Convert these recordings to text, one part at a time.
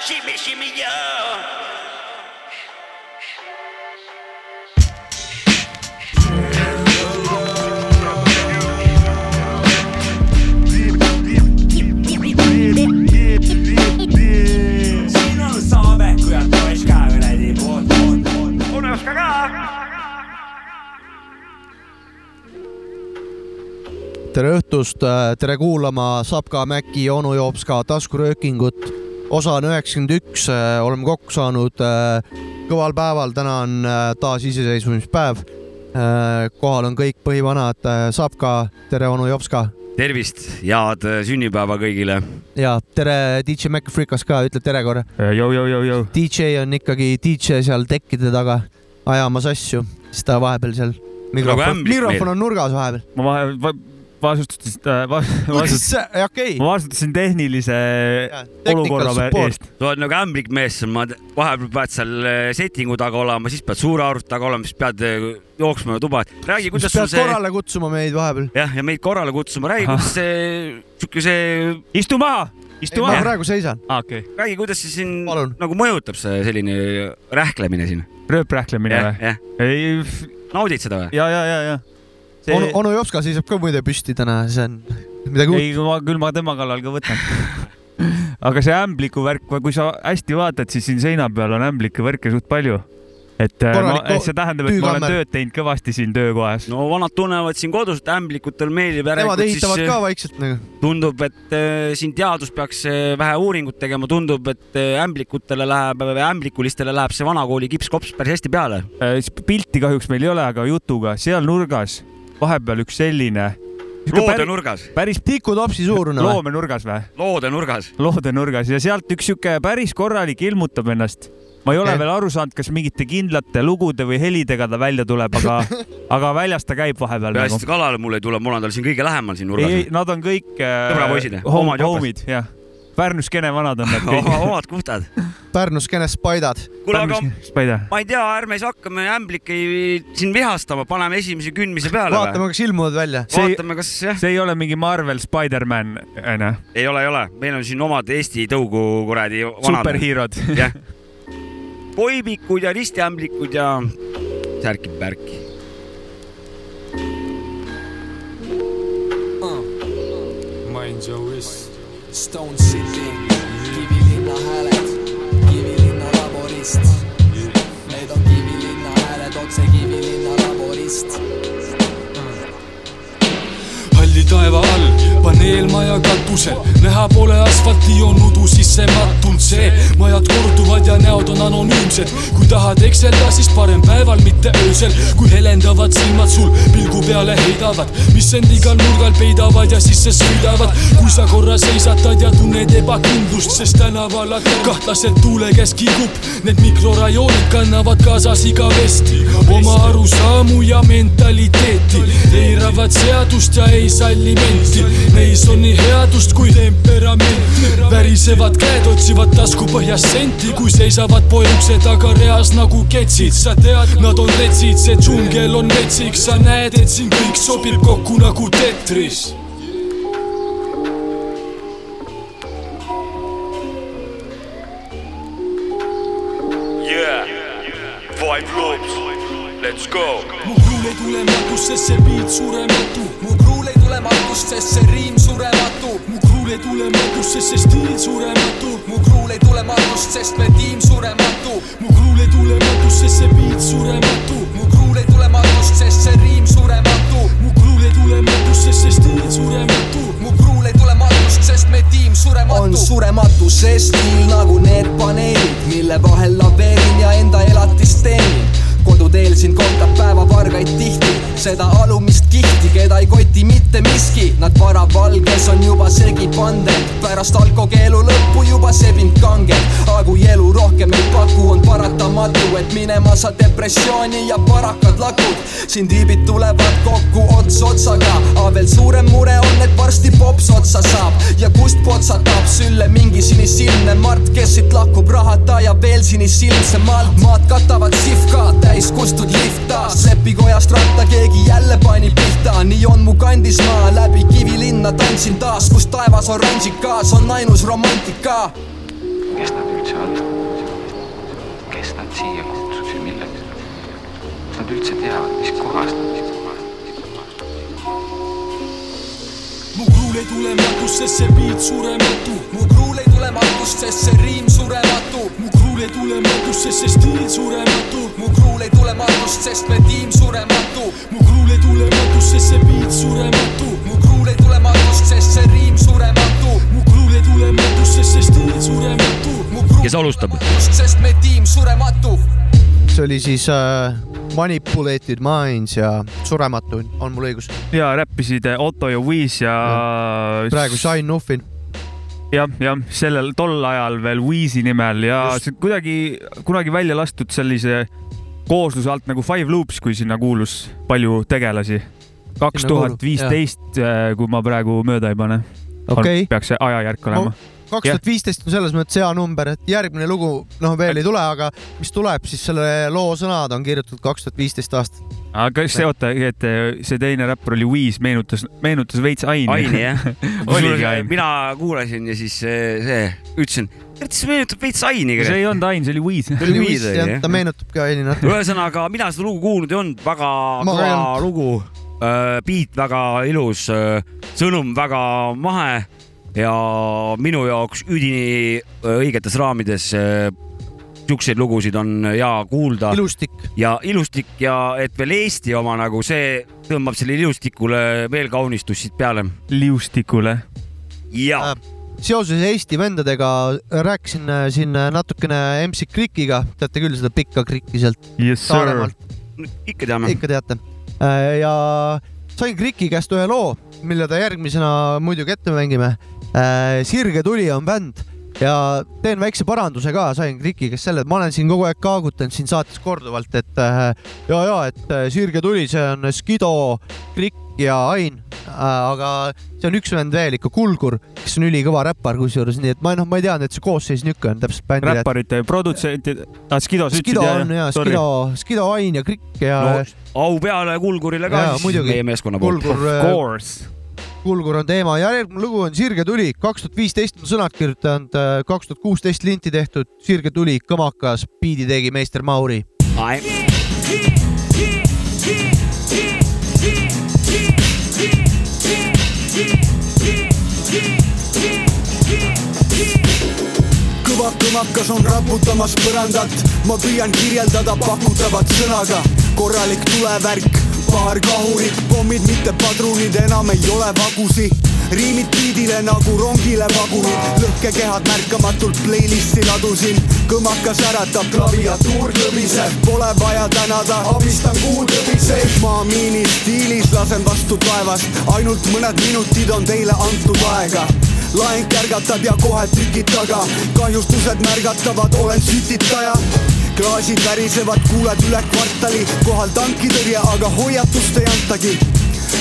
shimmy, shimmy, yeah. siin on Saabeku ja Toška kuradi poolt, poolt, poolt. Unoska ka. tere õhtust, tere kuulama Sapka, Mäki, onu Joopska taskuröökingut. Osa on üheksakümmend üks, oleme kokku saanud äh, kõval päeval, täna on äh, taas iseseisvumispäev. kohal on kõik põhivanad, Sapka, tere onu Jopska tervist, head äh, sünnipäeva kõigile. ja tere DJ Mac Freekas ka, ütle tere korra. DJ on ikkagi DJ seal tekkide taga ajamas asju, siis ta vahepeal seal mikrofon, ämblik mikrofon meil. on nurgas vahepeal. ma vahe- va,, vastutasin äh, va,, vastutasin, okei, ma vastutasin tehnilise olukorra technical eest. sa oled nagu ämblik mees, ma vahepeal pead seal äh, settingu taga olema, siis pead suure arvuti taga olema, siis pead äh, jooksma tuba. räägi, kuidas sul see korrale kutsuma meid vahepeal. jah, ja meid korrale kutsuma, räägi, kuidas see sihuke see, istu maha, istu ma maha. praegu seisan. aa, okei. räägi, kuidas see siin Palun. nagu mõjutab see selline rähklemine siin. rööprähklemine või? ei, naudid seda või? ja, ja, ja, ja. onu, onu Jopska seisab ka muide püsti täna, see on midagi uut. ei, ma küll ma tema kallal ka võtan. aga see ämbliku värk, kui sa hästi vaatad, siis siin seina peal on ämbliku värke suht palju. et äh, ma, Korralik ko- see tähendab, et ma olen tööd teinud kõvasti siin töökohas. no vanad tunnevad siin kodus, et ämblikutel meeldib Nemad järelikult ehitavad siis ka äh, vaikselt nagu. tundub, et äh, siin teadus peaks äh, vähe uuringut tegema, tundub, et äh, ämblikutele läheb, ämblikulistele läheb see vanakooli kipskops päris hästi peale. Äh, pilti kahjuks meil ei ole, aga jutuga seal nurgas vahepeal üks selline. loode nurgas, päris tikutopsi suurune või? loome nurgas või? loode nurgas. loode nurgas ja sealt üks sihuke päris korralik ilmutab ennast. ma ei ole Okei. veel aru saanud, kas mingite kindlate lugude või helidega ta välja tuleb, aga, aga väljas ta käib vahepeal peaasi, nagu et. kalale mul ei tule, mul on tal siin kõige lähemal siin nurgas ei, nad on kõik äh, Sõbrapoisid, jopes. homid, jah. Pärnu skeene vanad on nad kõik. omad kuhtad. Pärnus kenes Paidad. kuule, aga ma ei tea, ärme siis hakkame ämblikke siin vihastama, paneme esimese künmise peale vaatame, kas ilmuvad välja. See ei- vaatame, kas jah, see ei ole mingi Marvel Spider-man, onju. ei ole, ei ole, meil on siin omad Eesti tõugu kuradi vanad. superhiirod. jah. koibikud ja ristiämblikud ja särki-pärki. Mind your wrist. Stone City, Kivilinna hääled, Kivilinna laborist. Need on Kivilinna hääled otse Kivilinna laborist. Taeva all, paneelmaja katusel, näha pole asfalti, on udu sisse mattunud see. majad korduvad ja näod on anonüümsed, kui tahad ekselda, siis parem päeval, mitte öösel, kui helendavad silmad sul pilgu peale heidavad, mis end igal nurgal peidavad ja sisse sõidavad. kui sa korra seisatad ja tunned ebakindlust, sest tänaval kahtlaselt tuule käes kigub, need mikrorajoonid kannavad kaasas igavesti oma arusaamu ja mentaliteeti, eiravad seadust ja ei salli menti. Neis on nii headust kui temperamenti, värisevad käed otsivad taskupõhjast senti, kui seisavad poe ukse taga reas nagu ketsid, sa tead, nad on retsid, see džungel on metsik, sa näed, et siin kõik sobib kokku nagu tetris. Yeah, Five Loops, let's go. mu kruul ei tule matus, sest see beat surematu mu kruul matust, sest see riim surematu. mu kruul ei tule matus, sest see stiil surematu mu kruul ei tule matust, sest me tiim surematu. mu kruul ei tule matus, sest see beat surematu mu kruul ei tule matust, sest see riim surematu. mu kruul ei tule matus, sest see stiil surematu mu kruul ei tule matust, sest me tiim surematu. on surematu see stiil nagu need paneelid, mille vahel laveerin ja enda elatist teenin koduteel sind kohtab päevavargaid tihti, seda alumist kihti, keda ei koti mitte miski, nad varavalges on juba segi pandud, pärast alkokeelu lõppu juba sebinud kanged, aga kui elu rohkem ei paku, on paratamatu, et minema sa depressiooni ja parakad lakud, siin tiibid tulevad kokku ots otsaga, aga veel suurem mure on, et varsti pops otsa saab. Ja kust potsatab sülle mingi sinisilmne Mart, kes siit lahkub rahata ja veel sinisilmsemalt, maad katavad sihvka, täis kustud lift taas, lepikojast ratta keegi jälle pani pihta, nii on mu kandis maa, läbi Kivilinna tantsin taas, kus taevas oranžikas on ainus romantika kes nad üldse on? kes nad siia kutsus ja milleks? kas nad üldse teavad, mis kohast nad mu kruul ei tule matust, sest see beat surematu. mu kruul ei tule matust, sest see riim surematu. mu kruul ei tule matust, sest see stiil surematu. mu kruul ei tule matust, sest me tiim surematu. mu kruul ei tule matust, sest see beat surematu. mu kruul ei tule matust, sest see riim surematu. mu kruul ei tule matust, sest see stiil surematu. mu kruul kes alustab? sest me tiim surematu. see oli siis äh, Manipulated Minds ja Surematu, on mul õigus? ja räppisid äh, Otto ja Wheeze ja. praegu Shine Nuffin. jah, jah, sellel tol ajal veel Wheezy nimel ja Just. kuidagi kunagi välja lastud sellise koosluse alt nagu Five Loops, kui sinna kuulus palju tegelasi. kaks tuhat viisteist, kui ma praegu mööda ei pane. okei, peaks see ajajärk olema. Kaks tuhat viisteist on selles mõttes hea number, et järgmine lugu, noh, veel ei tule, aga mis tuleb, siis selle loo sõnad on kirjutatud kaks tuhat viisteist aastat. aga kas see, oota, et see teine räppar oli Wheeze, meenutas, meenutas veits Aini. Aini jah. oligi Ain. mina kuulasin ja siis see, see ütlesin, et see meenutab veits Aini. see ei olnud Ain, see oli Wheeze. See oli Wheeze jah, ta meenutab ka Aini natuke. ühesõnaga, mina seda lugu kuulnud ei olnud, väga kõva lugu. beat väga ilus, sõnum väga mahe ja minu jaoks üdini öö, õigetes raamides. siukseid lugusid on hea kuulda ilustik. ja ilustik ja et veel Eesti oma nagu see tõmbab sellele ilustikule veel kaunistust siit peale. liustikule. ja seoses Eesti vendadega rääkisin äh, siin äh, natukene MC Krikiga, teate küll seda pikka Krikki sealt Yes. Saaremaalt, ikka teame. ikka teate. ja sain Kriki käest ühe loo, mille ta järgmisena muidugi ette mängime. Sirge tuli on bänd ja teen väikse paranduse ka, sain Kriki käest selle, ma olen siin kogu aeg kaagutanud siin saates korduvalt, et äh, ja, ja et äh, Sirge tuli, see on Skido, Krikk ja Ain, aga see on üks vend veel ikka, Kulgur, kes on ülikõva räppar kusjuures, nii et ma noh, ma ei teadnud, et see koosseis niisugune on täpselt bändi. räpparite, produtsentid, ah Skido sa ütlesid Skido on ja Sorry. Skido, Skido Ain ja Krikk ja no au peale Kulgurile ka Jaa, siis muidugi. meie meeskonna poolt. Kulgur Of äh, course. Kulgur on teema. Ja järgmine lugu on Sirge tuli, kaks tuhat viisteist on sõnad kirjutanud, kaks tuhat kuusteist linti tehtud, Sirge tuli, kõmakas, biidi tegi meister Mauri. kõva kõmakas on raputamas põrandat, ma püüan kirjeldada pakutavat sõnaga, korralik tulevärk, paar kahurit, pommid, mitte padrunid, enam ei ole vagusi. Riimid biidile nagu rongile vagunid, lõhkekehad märkamatult playlisti ladusin, kõmakas äratab, klaviatuur kõmiseb, pole vaja tänada, abistan kuutõbiseid, ma miini stiilis lasen vastu taevast, ainult mõned minutid on teile antud aega. Laeng kärgatab ja kohe tükid taga, kahjustused märgatavad, olen sütitaja klaasid värisevad, kuuled üle kvartali, kohal tankitõrje, aga hoiatust ei antagi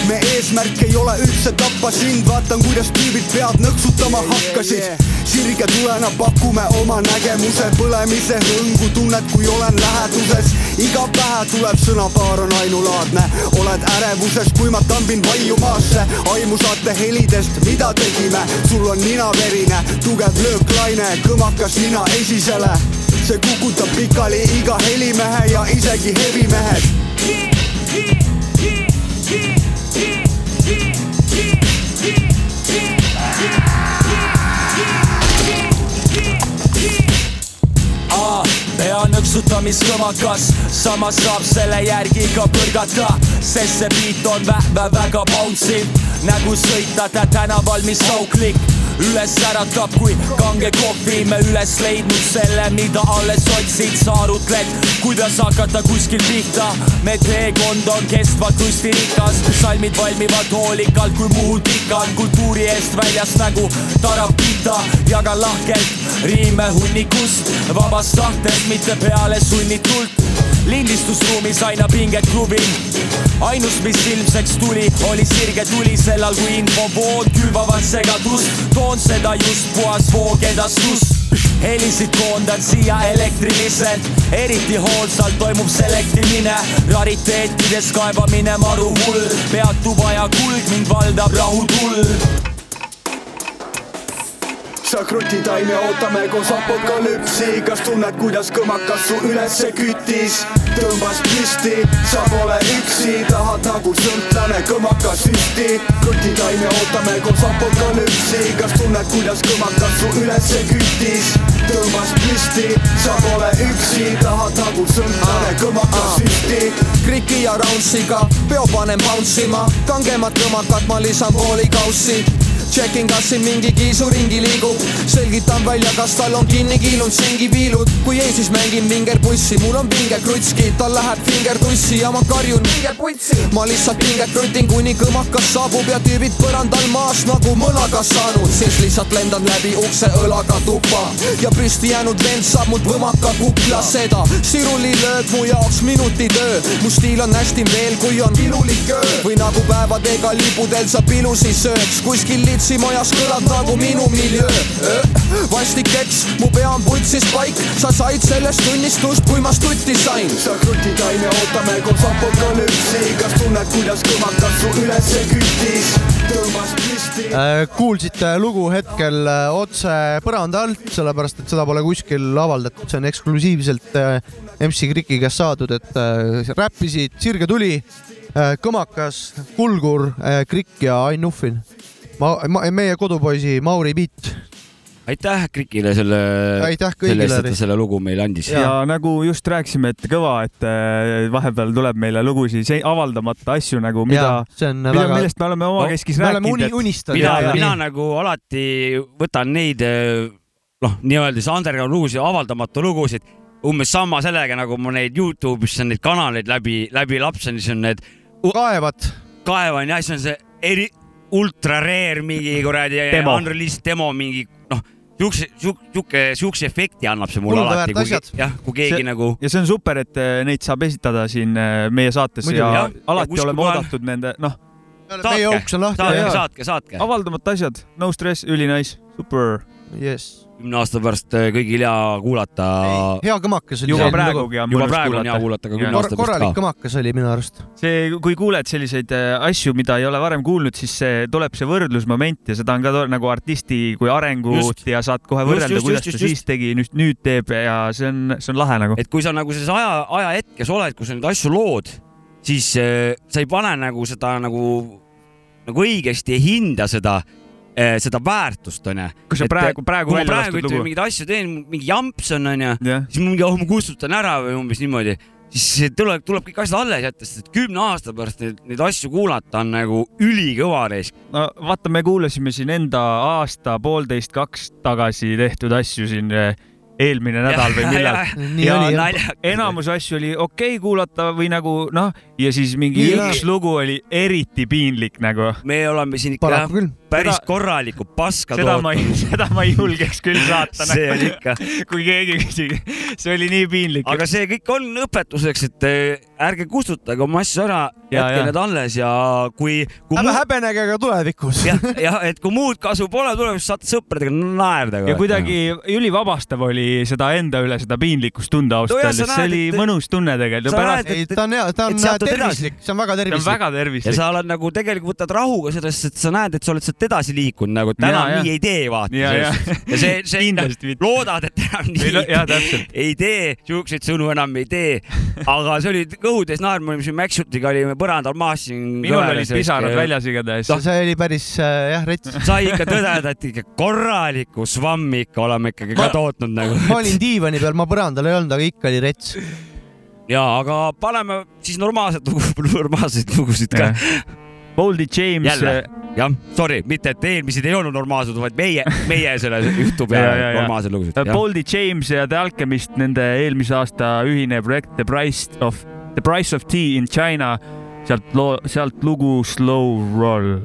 me eesmärk ei ole üldse tappa sind, vaatan, kuidas tüübid pead nõksutama hakkasid. sirge tulena pakume oma nägemuse põlemise hõngu, tunned, kui olen läheduses. iga päev tuleb sõnapaar on ainulaadne, oled ärevuses, kui ma tambin vaiu maasse. aimu saate helidest, mida tegime, sul on nina verine, tugev lööklaine, kõmakas nina esisele. See kukutab pikali iga helimehe ja isegi hevimehed pea nõksutamiskõmakas, samas saab selle järgi ka põrgata, sest see beat on vä- vä- väga bouncy. Nagu sõitada tänaval, mis sauklik üles äratab, kui kange kohvi me üles leidnud selle, mida alles otsid, sa arutled, kuidas hakata kuskil pihta. me teekond on kestvalt rikas, salmid valmivad hoolikalt, kui muud on kultuuri eest väljas nagu tarapita, jagan lahkelt riime hunnikust, vabast tahtest, mitte peale sunnitult. Lindistusruumis aina pinget kruvin ainus, mis ilmseks tuli, oli sirge tuli sellal, kui infovood külvavad segadust, toon seda just puhas voogedastus. helisid koondan siia elektriliselt, eriti hoolsalt toimub selektimine, rariteetides kaevamine maru hull, peatub aja kulg, mind valdab rahutuld. Sa krutitaim ja ootame koos apokalüpsi kas tunned, kuidas kõmakas su ülesse küttis? tõmbas püsti, sa pole üksi, tahad nagu sõltlane kõmakas süsti. krutitaim ja ootame koos apokalüpsi kas tunned, kuidas kõmakas su ülesse küttis? tõmbas püsti, sa pole üksi, tahad nagu sõltlane kõmakas süsti. Kriki ja Roundsiga peo panen bounce ima, kangemat kõmakat ma lisan pooli Checkin kas siin mingi kiisu ringi liigub, selgitan välja, kas tal on kinni kiilunud sengipiilud, kui ei, siis mängin vingerpussi, mul on pinge krutski, tal läheb finger tussi ja ma karjun vinge putsi. ma lihtsalt pinget krutin, kuni kõmakas saabub ja tüübid põrandal maas nagu mõlaga saanud, siis lihtsalt lendan läbi ukse õlaga tuppa. Ja püsti jäänud vend saab mult võmaka kukla, seda. Sirulilöök mu jaoks minuti töö, mu stiil on hästi veel, kui on pilulik öö või nagu päevadega lipudel sa pilusi sööks, kuskil litsimajas kõlab nagu minu miljöö. vastik eks, mu pea on putsis paik, sa said sellest tunnistust, kui ma stutti sain. sa krutitaim ja ootame koos apokalüpsi, kas tunned, kuidas kõmakas su ülesse küttis? Äh, kuulsite lugu hetkel äh, otse põranda alt, sellepärast et seda pole kuskil avaldatud, see on eksklusiivselt äh, MC Kriki käest saadud, et räppisid Sirge Tuli, Kõmakas, Kulgur, Krikk ja Ain Nuffin. Ma, ma, meie kodupoisi Mauri Piit. aitäh Krikile selle, aitäh selle eest, et ta. selle lugu meile andis. ja nagu just rääkisime, et kõva, et äh, vahepeal tuleb meile lugusid, avaldamata asju nagu, mida, see on mida, väga, millest me oleme omakeskis me oleme uni, rääkinud, unistanud. mina ja-, mina nagu alati võtan neid eh, noh, nii-öelda siis underground lugusid, avaldamatu lugusid, umbes sama sellega, nagu ma neid Youtube'is on neid kanaleid läbi, läbi lapsen, siis on need kaevad. kaevan ja siis on see eri, ultra rare mingi kuradi unreleased demo mingi noh, siukse, siuke, siukse efekti annab see mulle alati, kui jah, kui keegi See- nagu ja see on super, et äh, neid saab esitada siin äh, meie saates Muidugi. ja ja alati kuskil oleme kohal- oodatud nende, noh, saatke, jaa. saatke, saatke. avaldamata asjad, no stress, ülinais, super. jess. Kümne aasta pärast eh, kõigil hea kuulata. hea kõmakas oli. juba praegugi on juba mõnus praegu on hea kuulata. kuulata ka kümne Kor aasta pärast korralik ka. kõmakas oli minu arust. see, kui kuuled selliseid äh, asju, mida ei ole varem kuulnud, siis see tuleb see võrdlusmoment ja seda on ka tore, nagu artisti kui arengut Just. ja saad kohe Just, võrrelda, just, kuidas just, ta just, siis tegi, nüüd, nüüd teeb ja see on, see on lahe nagu. et kui sa nagu selles aja, ajahetkes oled, kus sa neid asju lood, siis äh, sa ei pane nagu seda nagu, nagu õigesti ei hinda seda, seda väärtust onju. kui sa praegu, praegu kui ma välja praegu lastud ütleme lugu. mingeid asju teen, mingi jamps on onju, siis mingi oh ma kustutan ära või umbes niimoodi, siis tuleb, tuleb kõik asjad alles jätta, sest et kümne aasta pärast neid, neid asju kuulata on nagu ülikõva reis. no vaata, me kuulasime siin enda aasta, poolteist, kaks tagasi tehtud asju siin eh, eelmine nädal või millal. Ja jah. naljakas. enamus asju oli okei okay kuulata või nagu noh, ja siis mingi Jaa. üks lugu oli eriti piinlik nagu. me oleme siin ikka paraku küll. Päris Seda- korralikku paska seda ma ei, tootnud. seda ma ei julgeks küll saata. see on ikka, kui keegi küsib, see oli nii piinlik. aga see kõik on õpetuseks, et eh, ärge kustutage oma asju ära, Ja, jätke ja. need alles ja kui, kui ärge muud, häbenege ka tulevikus. jah, jah, et kui muud kasu pole tulemas, saate sõpradega naerda. ja kuidagi ülivabastav oli seda enda üle seda piinlikkust tunda ausalt No öeldes, sa see oli et- mõnus tunne tegelikult. sa pärast näed, ei, ta on hea, ta on on tervislik, see on väga see on tervislik. väga ja tervislik. sa oled nagu tegelikult võtad rahuga sellest, et sa näed, et sa oled sealt edasi liikunud nagu, et täna Ja, ja. nii ei tee, vaata. ja, ja ja see, see kindlasti mitte. loodad, et enam no- nii jah, täpselt. ei tee, siukseid sõnu enam ei tee. aga see oli kõhutäis naer, me olime siin Maxutiga olime põrandal maas siin. minul olid pisarad. väljas igatahes. see oli päris äh, jah, rets. sai ikka tõdeda, et ikka korralikku svammi ikka oleme ikkagi ka tootnud nagu. ma olin diivani peal, ma põrandal ei olnud, aga ikka oli rets. ja, aga paneme siis normaalset lugu, normaalseid lugusid ka. Boldy James. jälle, jah, sorry, mitte et eelmised ei olnud normaalsed, vaid meie, meie selle jutu Ja, ja, ja. normaalsed lugusid. Boldy James ja The Alchemist, nende eelmise aasta ühine projekt The Price of, The Price of Tea in China, sealt loo, sealt lugu Slow Roll.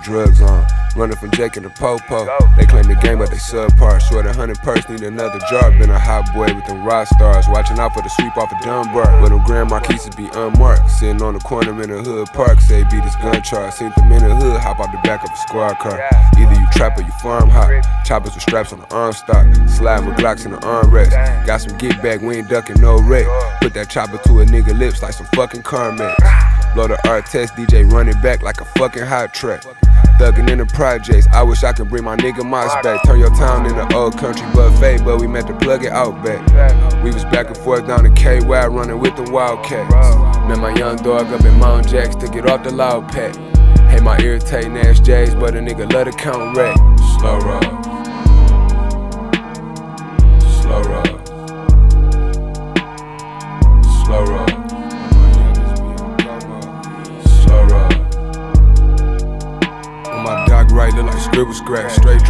The drugs on. Running from Jake and the Popo. They claim the game, but they subpar. Swear the hundred purse need another jar. Been a hot boy with them rock stars. Watching out for the sweep off of Dunbar. But them grand marquises be unmarked. Sitting on the corner in the hood park. Say beat his gun charge. Seen them in the hood. Hop out the back of a squad car. Either you trap or you farm hot. Choppers with straps on the arm stock. Slide with Glocks in the armrest. Got some get back, we ain't ducking no wreck. Put that chopper to a nigga lips like some fucking Carmex. Blow the art test, DJ running back like a fucking hot track. Thuggin' in the projects, I wish I could bring my nigga Moss back. Turn your town into old country buffet, but we meant to plug it out back. We was back and forth down the KY running with the Wildcats. Met my young dog up in Mount Jacks to get off the loud pack. Hate my irritating ass J's, but a nigga love to count wreck. Slow roll.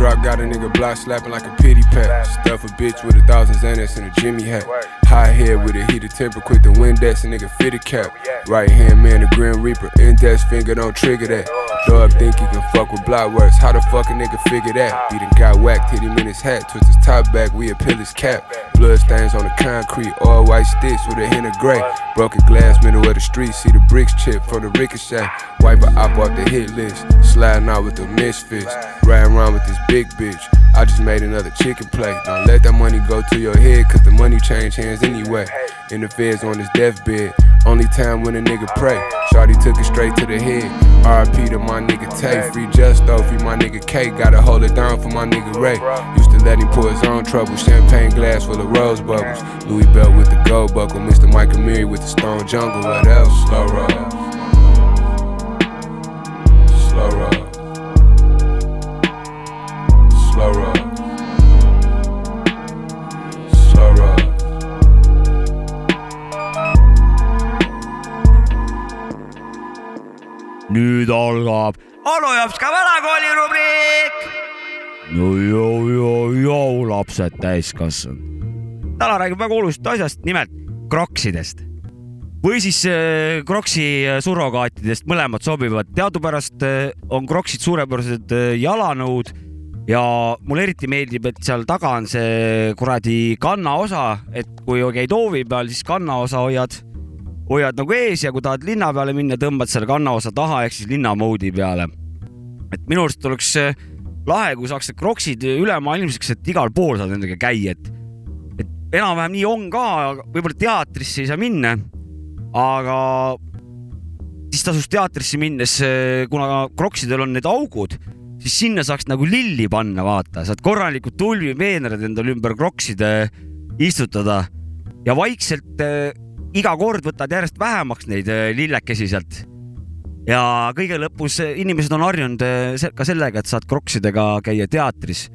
Drop, got a nigga block slapping like a pity pat. Stuff a bitch with a thousand Xanax and a Jimmy hat. High head with a heated temper, quick the Windex, a nigga fitted cap. Right hand man, the Grim Reaper. Index finger, don't trigger that. Dog think he can fuck with block works. How the fuck a nigga figure that? He done got whacked, hit him in his hat, twist his top back, we appeal his cap. Blood stains on the concrete, all white sticks with a hint of gray. Broken glass, middle of the street, see the bricks chip from the ricochet. Wipe a op off the hit list, sliding out with the misfits. Riding around with this big bitch. I just made another chicken play. Don't let that money go to your head, cause the money change hands anyway. In the feds on his deathbed, only time when a nigga pray. Shawty took it straight to the head. RP to my nigga Tay. Free Justo, free my nigga K. Gotta hold it down for my nigga Ray. Used to let him pour his own trouble. Champagne glass full of rose bubbles. Louis Belt with the gold buckle. Mr. Mike Amiri with the stone jungle. What else? Slow roll. Slow roll. Nüüd algab Anu Jopska vanakooli rubriik. no joo, joo, joo, lapsed täiskasvanud. täna räägib väga olulisest asjast, nimelt kroksidest või siis äh, kroksi äh, surrogaatidest, mõlemad sobivad. teadupärast äh, on kroksid suurepärased jalanõud ja mulle eriti meeldib, et seal taga on see kuradi kannaosa, et kui käid hoovi peal, siis kannaosa hoiad hoiad nagu ees ja kui tahad linna peale minna, tõmbad selle kannaosa taha ehk siis linna moodi peale. et minu arust oleks äh, lahe, kui saaks need kroksid ülemaailmseks, et igal pool saad nendega käia, et, et enam-vähem nii on ka, võib-olla teatrisse ei saa minna, aga siis tasus teatrisse minnes, kuna kroksidel on need augud, siis sinna saaks nagu lilli panna, vaata, saad korralikult tulvipeenrad endale ümber krokside istutada ja vaikselt äh, iga kord võtad järjest vähemaks neid äh, lillekesi sealt. ja kõige lõpus äh, inimesed on harjunud äh, ka sellega, et saad kroksidega käia teatris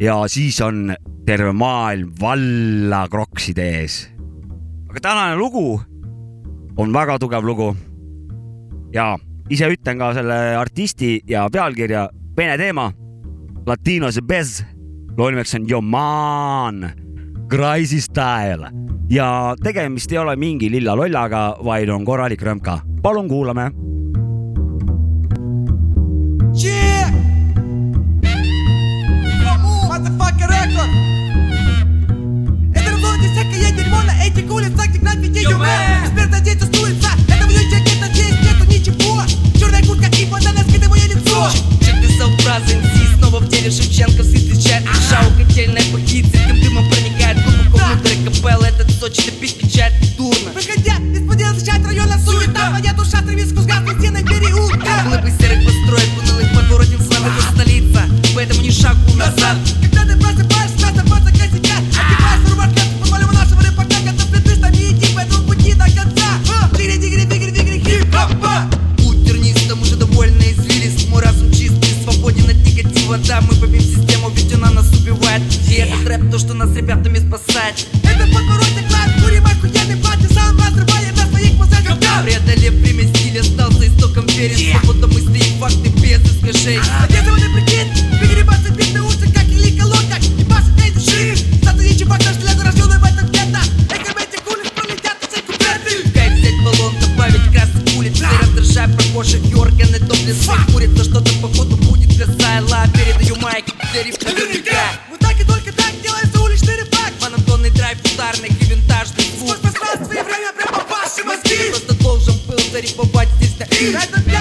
ja siis on terve maailm valla krokside ees. aga tänane lugu on väga tugev lugu. ja ise ütlen ka selle artisti ja pealkirja, vene teema, Latinos Bez, loo nimeks on Yoman, Crazy Style ja tegemist ei ole mingi lilla lollaga , vaid on korralik rõmka . palun kuulame . Yeah! Motherfucker record! Это разводит всякое дерьмо на этих улицах, гнать видео Теперь задействуется, это выезжает где-то здесь нету ничего Черная куртка и банана скидываю лицо Черты сообраза МС снова в деле Шевченковский встречает Шау котельная пахит, сырким дымом проникает Капелла, этот Сочи допить печать дурно. Выходя из-под защищать района суета Моя душа стремится к сгадной стеной переулка. Глыбы серых построек, унылых подворотен славы это столица Поэтому ни шагу назад. Когда ты просыпаешься, просто просто как себя Одеваешь рубашку, по-моему нашего репортажа То ты там не идти по этому пути до конца. Дигри, дигри, дигри, дигри, хип-хопа. Путь тернистым уже довольно извилист. Мой разум чистый, свободен от негатива. Да, мы рэп, то, что нас ребятами спасать. Это покурорный класс, курим охуенный платье Сам вас рвает на своих музыках Когда преодолев время стиля, стал за истоком верен yeah. Свобода мысли и факты без искажений. А, Поддерживанный прикид, переребаться бит на улице, как или колонках И пашет на эти ши, статуи ничего, наш для рожденный в этом лето Экометик улиц пролетят все куплеты Кайф взять баллон, добавить красных улиц Все раздражая прохожих, Йорген и Топлис Курит, но что-то походу huge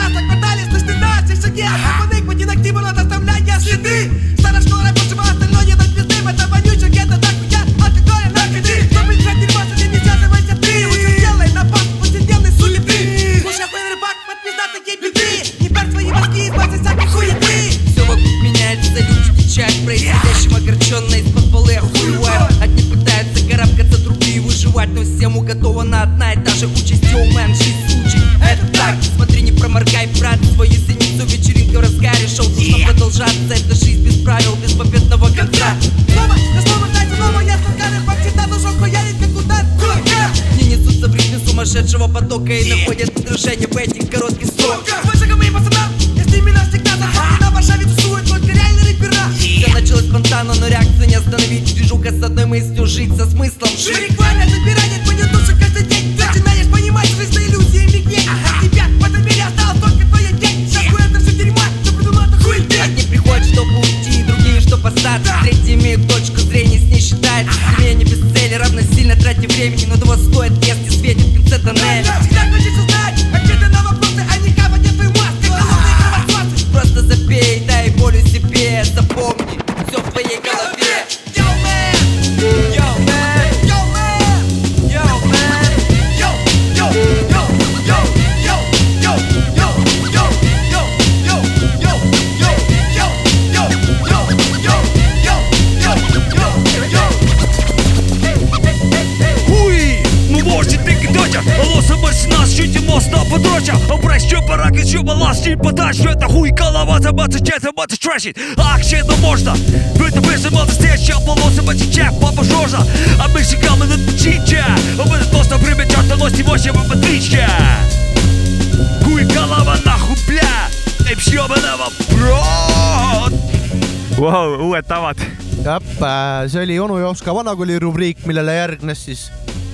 see oli onu Jopska vanakooli rubriik, millele järgnes siis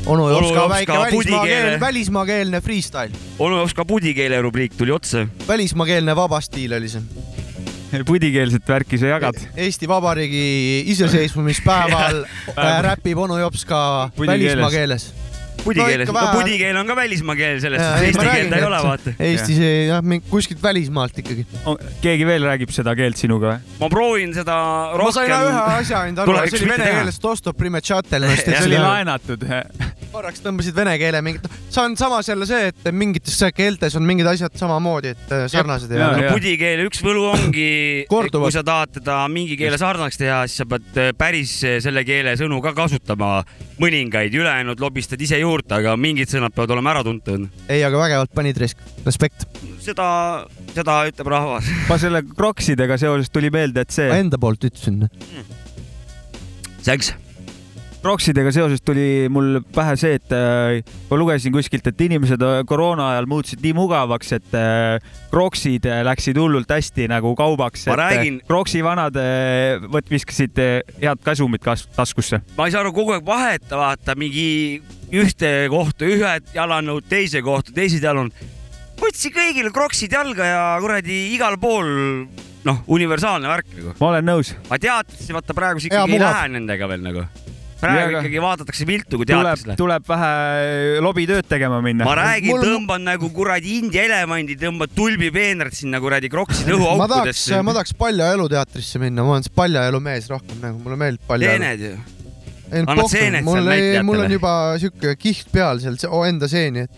onu Jopska väike välismaakeelne välismaakeelne freestyle, onu Jopska pudikeele rubriik tuli otsa. välismaakeelne vaba stiil oli see. pudikeelset värki sa jagad. Eesti Vabariigi iseseisvumispäeval räpib onu Jopska Pudikeeles. välismaa keeles. pudikeeles, no pudikeel on ka välismaa keel, selles suhtes eesti keelt ei ole, vaata. Eestis jah, kuskilt välismaalt ikkagi. keegi veel räägib seda keelt sinuga või? ma proovin seda ma sain ühe rohkem. asja ainult aru, see oli vene keeles Dostop Primetšatel. see oli laenatud. korraks tõmbasid vene keele mingit, see on samas jälle see, et mingites keeltes on mingid asjad samamoodi, et äh, sarnased ei no ole. pudikeele üks võlu ongi, kui sa tahad teda mingi keele sarnaks teha, siis sa pead äh, päris äh, selle keele sõnu ka kasutama. mõningaid, ülejäänud lobistad ise juurde, aga mingid sõnad peavad olema äratuntud. ei, aga vägevalt panid risk, respekt. seda, seda ütleb rahvas. ma selle kroksidega seoses tuli meelde, et see Enda poolt ütlesin. Säks. Kroksidega seoses tuli mul pähe see, et äh, ma lugesin kuskilt, et inimesed äh, koroona ajal muutusid nii mugavaks, et äh, kroksid äh, läksid hullult hästi nagu kaubaks. Ma räägin- kroksi vanad äh, võt- viskasid äh, head kasumit kas- taskusse. ma ei saa aru, kogu aeg vaheta, vaata mingi ühte kohta ühed jalanõud, teise kohta teised jalanõud. võtsin kõigile kroksid jalga ja kuradi igal pool noh, universaalne värk nagu. ma olen nõus. aga teatrisse vaata praegu Hea ikkagi ei lähe nendega veel nagu. Praegu Jaa, aga- ikkagi vaadatakse viltu, kui tuleb teatrisse, läheb. tuleb vähe lobitööd tegema minna. ma räägin, Mul- tõmban nagu kuradi India elevandi, tõmbad tulbipeenrat sinna kuradi tahaks, õhuaukudesse. ma tahaks Paljajalu teatrisse minna, ma olen see Paljajalu mees rohkem nagu, mulle meeldib Paljajalu. teened ju. annad seened seal mul, mul näitlejatele. on juba siuke kiht peal seal se- oh, enda seeni, et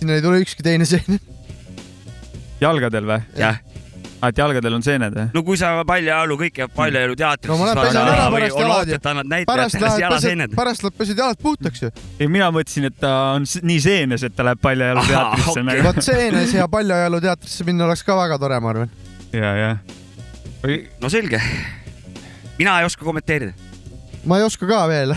sinna ei tule ükski teine seen. jalgadel või? jah, et jalgadel on seened või? no kui sa Paljajalu, kõik jääb Paljajalu teatrisse. no ma lähen pesen ära pärast jalad ja pärast lähed pesed,. pärast lähed pesed jalad puhtaks ju. ei, mina mõtlesin, et ta on nii seenes, et ta läheb Paljajalu Ahaa, teatrisse okei. nagu. vot seenes ja Paljajalu teatrisse minna oleks ka väga tore, ma arvan. ja, ja. no selge. mina ei oska kommenteerida. ma ei oska ka veel.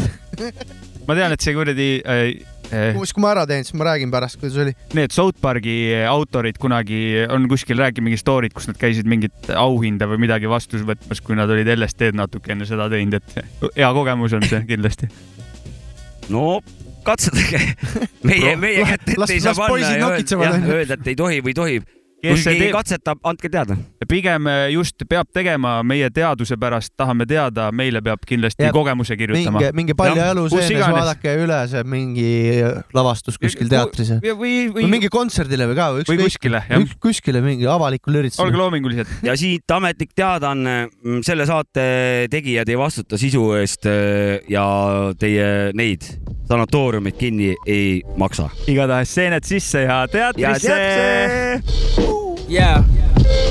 ma tean, et see kuradi äh, siis, kui ma ära teen, siis ma räägin pärast, kuidas oli. need South Park'i autorid kunagi on kuskil rääkinud mingi story'd, kus nad käisid mingit auhinda või midagi vastu võtmas, kui nad olid LSD-d natuke enne seda teinud, et hea kogemus on see kindlasti. no katsetage. meie, meie kätte ei saa panna ja öelda, et ei tohi või tohib. Kui kes see keegi teeb, katsetab, andke teada. pigem äh, just peab tegema meie teaduse pärast, tahame teada, meile peab kindlasti Jah. kogemuse kirjutama minge, minge paljajalu seenes, vaadake üle see mingi lavastus kuskil teatris. või, või, või mingi kontserdile või ka või või kuskile, jah. kuskile mingi avalikul olge üritusel. loomingulised. ja siit ametlik teadaanne, selle saate tegijad ei vastuta sisu eest äh, ja teie neid sanatooriumid kinni ei maksa. igatahes seened sisse ja ja teatrisse. teate, Yeah.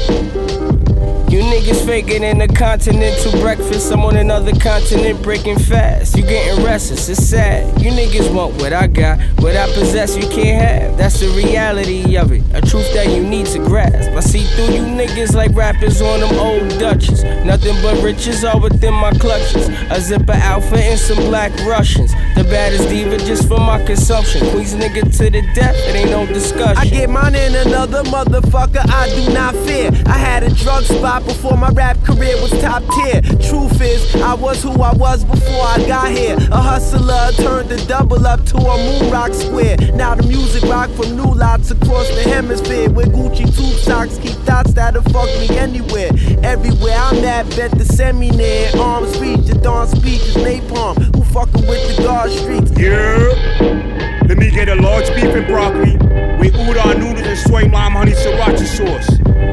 You niggas faking in the continental breakfast. I'm on another continent breaking fast. You getting restless, it's sad. You niggas want what I got, what I possess, you can't have. That's the reality of it, a truth that you need to grasp. I see through you niggas like rappers on them old Dutches. Nothing but riches all within my clutches. A zipper outfit and some black Russians. The baddest diva just for my consumption. Queens nigga to the death, it ain't no discussion. I get mine in another motherfucker, I do not fear. I had a drug spot before my rap career was top tier. Truth is, I was who I was before I got here. A hustler turned the double up to a moon rock square. Now the music rock from new lots across the hemisphere. With Gucci tube socks, keep thoughts that'll fuck me anywhere. Everywhere I'm at, bet the semi near. Arms reach, the dawn speech is napalm. Who fucking with the guard streets? Yeah. Let me get a large beef and broccoli with udon noodles and soy lime honey sriracha sauce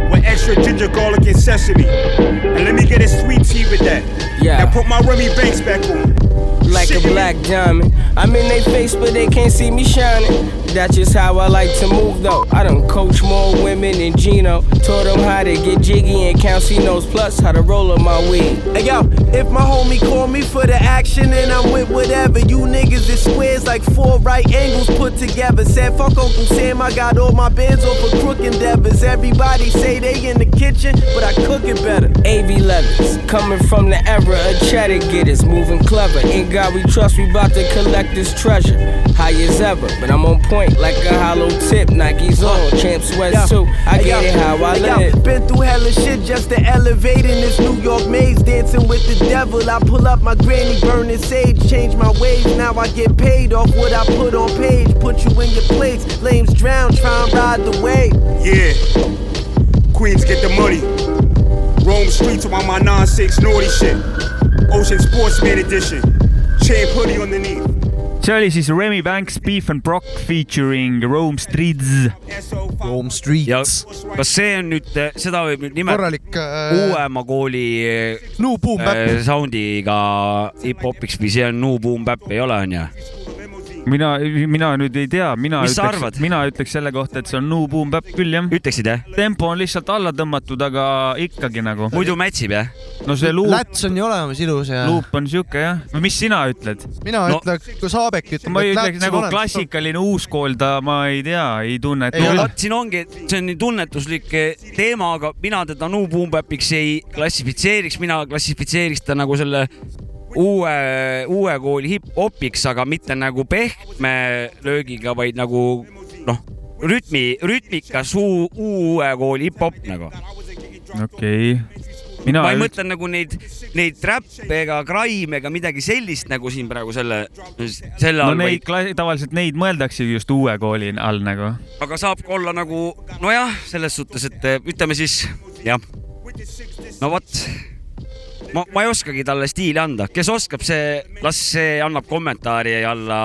with extra ginger garlic and sesame. And let me get a sweet tea with that. Yeah. And put my Remy Banks back on. like a black diamond. I'm in their face, but they can't see me shining. That's just how I like to move, though. I done coach more women than Gino. Taught them how to get jiggy and count C-notes, plus how to roll up my weed. Hey yo, if my homie call me for the action and I'm with whatever, you niggas is squares like four right angles put together. Said fuck Uncle Sam, I got all my bands over crook endeavors. Everybody say they in the kitchen, but I cook it better. AV Leathers, coming from the era of cheddar getters, moving clever. In God we trust, we bout to collect this treasure. High as ever, but I'm on point like a hollow tip. Nike's on, champ sweats too. I Hey, get yo, it how I hey, yo, live. Been through hella shit just to elevate in this New York maze. Dancing with the devil. I pull up my granny burning sage. Change my ways. Now I get paid off what I put on page. Put you in your place. Lames drown. Try and ride the wave. Yeah. Queens get the money. Rome streets on my 9-6 naughty shit. Ocean Sportsman Edition. Chain hoodie underneath. See oli siis Remy Banks Beef and Brock featuring Rome Streets. Rome Streets. kas see on nüüd, seda võib nüüd nimetada korralik äh, uuema kooli no boom bap äh, soundiga hip-hopiks või see on no boom bap ei ole, onju? mina, mina nüüd ei tea, mina Mis ütleks mina ütleks selle kohta, et see on no boom bap küll jah. ütleksid jah? tempo on lihtsalt alla tõmmatud, aga ikkagi nagu. muidu mätsib jah? no see luup, Läts on ju olemas ilus ja luup on siuke jah. või mis sina ütled? mina No- ütleks, kui Saabek ütleb, ma ei et ütleks Läts on nagu olemas. klassikaline uuskool, ta, ma ei tea, ei tunne, et Ei no vot, siin ongi, see on nii tunnetuslik eh, teema, aga mina teda no boom bap'iks ei klassifitseeriks, mina klassifitseeriks ta nagu selle uue, uue kooli hip-hopiks, aga mitte nagu pehme löögiga, vaid nagu noh, rütmi, rütmikas uu, uue kooli hip-hop nagu. okei. mina ma ei mõtle nagu neid, neid räppe ega crime ega midagi sellist nagu siin praegu selle, selle no all, neid vaid, tavaliselt neid mõeldaksegi just uue kooli all nagu. aga saab ka olla nagu nojah, selles suhtes, et ütleme siis jah. no vot, ma, ma ei oskagi talle stiili anda, kes oskab, see, las see annab kommentaari alla.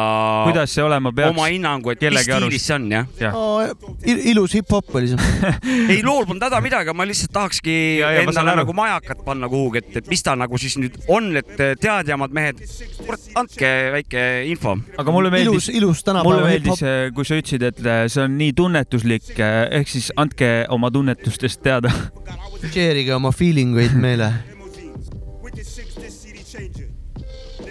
kuidas see olema peaks? oma hinnangu, et mis stiilis see on jah. jah, Oh, ilus hip-hop oli see. ei lool polnud häda midagi, ma lihtsalt tahakski Ja, ja, endale nagu majakat panna kuhugi, et, et mis ta nagu siis nüüd on, et teadjamad mehed, kurat, andke väike info. aga mulle ilus, meeldis, ilus mulle meeldis hip-hop., kui sa ütlesid, et äh, see on nii tunnetuslik, ehk siis andke oma tunnetustest teada. share'ige oma feeling uid meile.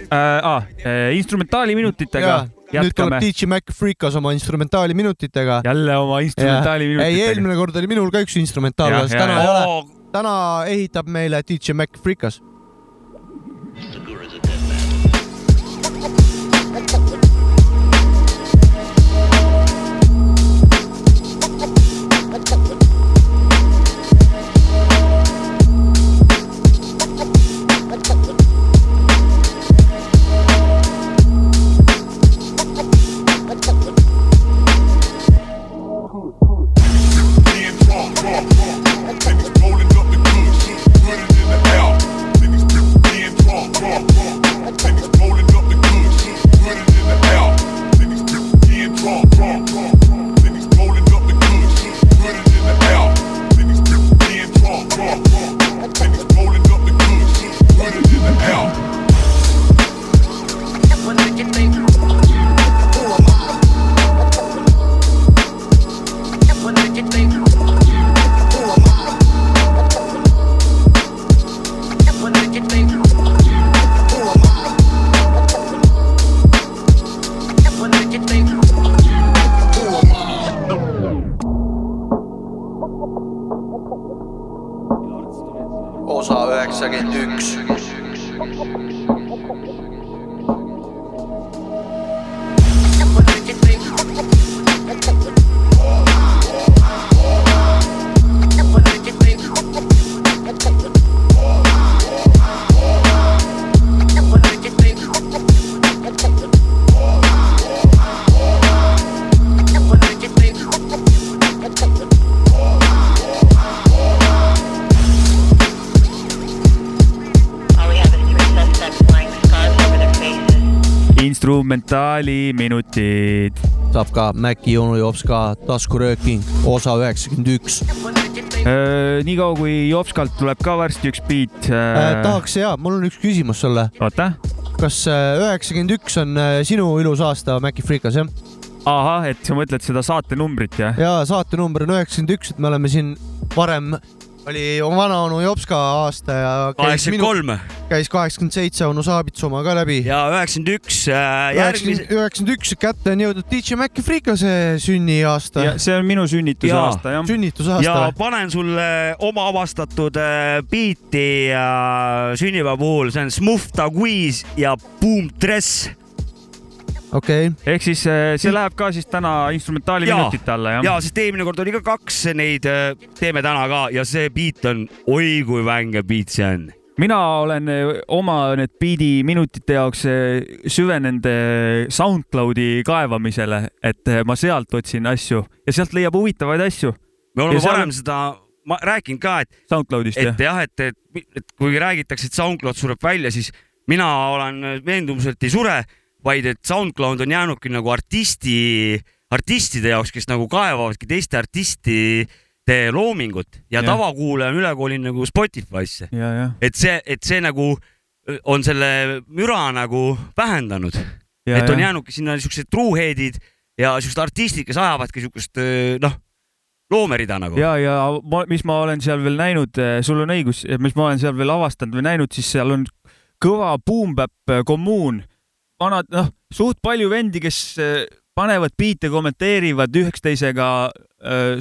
äh, ah, äh, instrumentaali minutitega nüüd tuleb jätkame. DJ Mac Freekas oma instrumentaali minutitega. jälle oma instrumentaali ei, eelmine kord oli minul ka üks instrumentaal täna ei ole. täna ehitab meile DJ Mac Freekas. Üheksakümmend üks. Instrumentaali minutid. saab ka Maci onu jops ka taskurööking, osa üheksakümmend üks. niikaua kui Jopskalt tuleb ka varsti üks beat Äh, tahaks ja, mul on üks küsimus sulle. oota. kas äh, üheksakümmend üks on äh, sinu ilus aasta Maci Freekas jah? ahah, et sa mõtled seda saatenumbrit jah? ja saatenumber on üheksakümmend üks, et me oleme siin varem oli oma vanaonu Jopska aasta ja kaheksakümmend kolm käis kaheksakümmend seitse onu Saabitsumaa ka läbi. ja üheksakümmend üks äh, järgmise, üheksakümmend üks kätte on jõudnud DJ Maci Freekase sünniaasta. see on minu sünnitusaasta jah. sünnitusaasta ja panen sulle oma avastatud äh, biiti äh, sünnipäeva puhul, see on Smooth Dogwiz ja Boom Dress. Okei okay.. ehk siis äh, see läheb ka siis täna instrumentaali Jaa. minutite alla jah ja, sest eelmine kord oli ka kaks neid, teeme täna ka ja see biit on, oi kui vänge biit see on. mina olen eh, oma need biidi minutite jaoks süvenenud SoundCloudi kaevamisele, et ma sealt otsin asju ja sealt leiab huvitavaid asju. me oleme Ja seal- varem seda ma rääkinud ka, et, SoundCloudist et jah? jah, et, et, et kui räägitakse, et SoundCloud sureb välja, siis mina olen veendumusel, et ei sure, vaid et SoundCloud on jäänudki nagu artisti, artistide jaoks, kes nagu kaevavadki teiste artistide loomingut ja, ja. tavakuulaja on üle kolinud nagu Spotify'sse. et see, et see nagu on selle müra nagu vähendanud, et on jäänudki sinna siuksed truuhead'id ja siuksed artistid, kes ajavadki siukest noh, loomerida nagu. ja, ja ma, mis ma olen seal veel näinud, sul on õigus, mis ma olen seal veel avastanud või näinud, siis seal on kõva boom-bap kommuun, vanad, noh, suht palju vendi, kes eh, panevad biite, kommenteerivad üksteisega,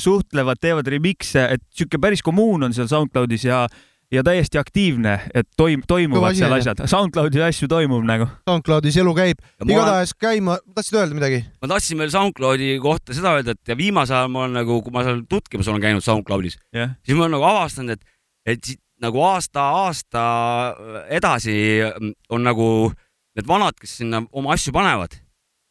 suhtlevad, teevad remix'e, et sihuke päris kommuun on seal SoundCloudis ja ja täiesti aktiivne, et toim-, toimuvad seal asjad, SoundCloudi asju toimub nagu. SoundCloudis elu käib. Igatahes käima, tahtsid öelda midagi? ma tahtsin veel SoundCloudi kohta seda öelda, et ja viimasel ajal ma olen nagu, kui ma seal tutkimas olen käinud SoundCloudis, jah, siis ma olen nagu avastanud, et, et siit nagu aasta-aasta edasi on nagu need vanad, kes sinna oma asju panevad,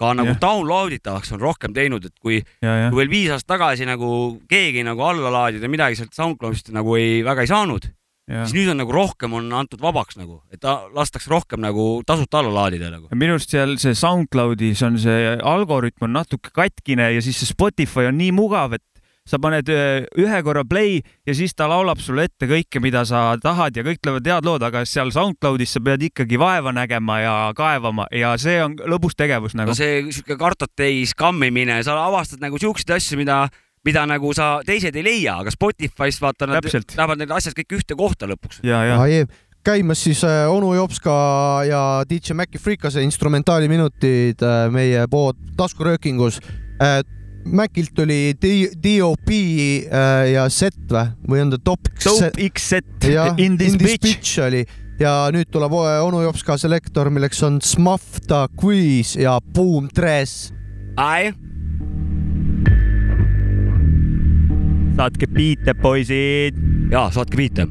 ka nagu Jah. download itavaks on rohkem teinud, et kui, kui veel viis aastat tagasi nagu keegi nagu alla laadida midagi sealt SoundCloudist nagu ei, väga ei saanud, siis nüüd on nagu rohkem on antud vabaks nagu, et ta- lastakse rohkem nagu tasuta alla laadida nagu. minu arust seal see SoundCloudis on see algoritm on natuke katkine ja siis see Spotify on nii mugav, et sa paned ühe korra play ja siis ta laulab sulle ette kõike, mida sa tahad ja kõik tulevad head lood, aga seal SoundCloudis sa pead ikkagi vaeva nägema ja kaevama ja see on lõbus tegevus nagu no. see sihuke kartotei skammimine, sa avastad nagu siukseid asju, mida, mida nagu sa teised ei leia, aga Spotify's vaata nad lähevad need asjad kõik ühte kohta lõpuks. ja, ja Ai, käimas siis äh, onu Jopska ja DJ Maci Freekase instrumentaaliminutid äh, meie pood taskuröökingus äh,. Macilt tuli D- DOP äh, ja set või, või on ta top Dope X set in this bitch. bitch oli ja nüüd tuleb onu Jopska selektor, milleks on Smuffta Quiz ja Boom Dress. saatke biite, poisid. jaa, saatke biite.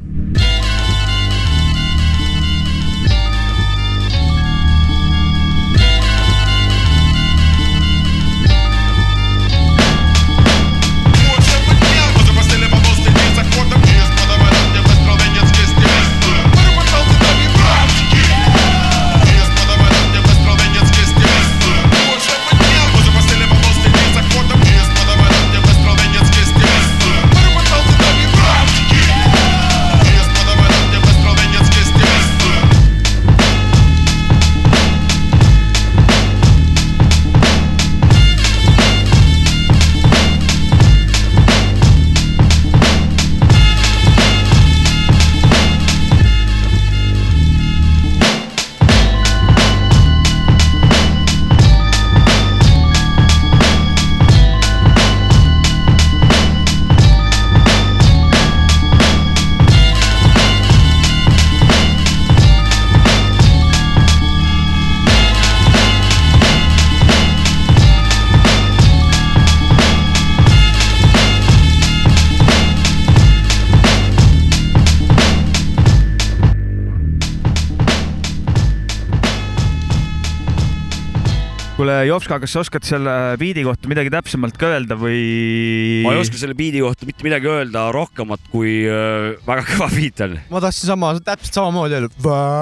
Jopska, kas sa oskad selle biidi kohta midagi täpsemalt ka öelda või? ma ei oska selle biidi kohta mitte midagi öelda rohkemat kui äh, väga kõva biit on. ma tahtsin sama, täpselt samamoodi öelda.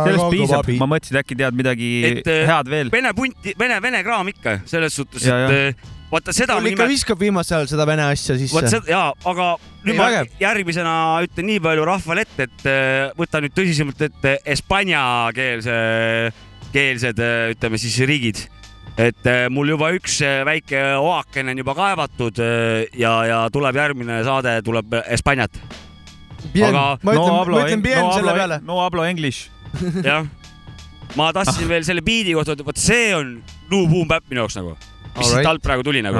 sellest piisab, ma mõtlesin, et äkki tead midagi et äh, head veel. vene punti, vene, vene kraam ikka selles suhtes, Ja, ja. et äh, vaata seda mul ikka viskab viimasel ajal seda vene asja sisse. jaa, aga nüüd Ei, ma vägev. järgmisena ütlen nii palju rahvale ette, et äh, võta nüüd tõsisemalt ette hispaaniakeelse, keelsed, ütleme siis riigid. Et äh, mul juba üks äh, väike oakene on juba kaevatud äh, ja, ja tuleb järgmine saade, tuleb Hispaaniat. aga ma ütlen, ma ütlen bien selle peale. no hablo english. jah, ma tahtsin veel selle biidi kohta vot see on Blue Boom Bap minu jaoks nagu, mis siit Alright. alt praegu tuli nagu.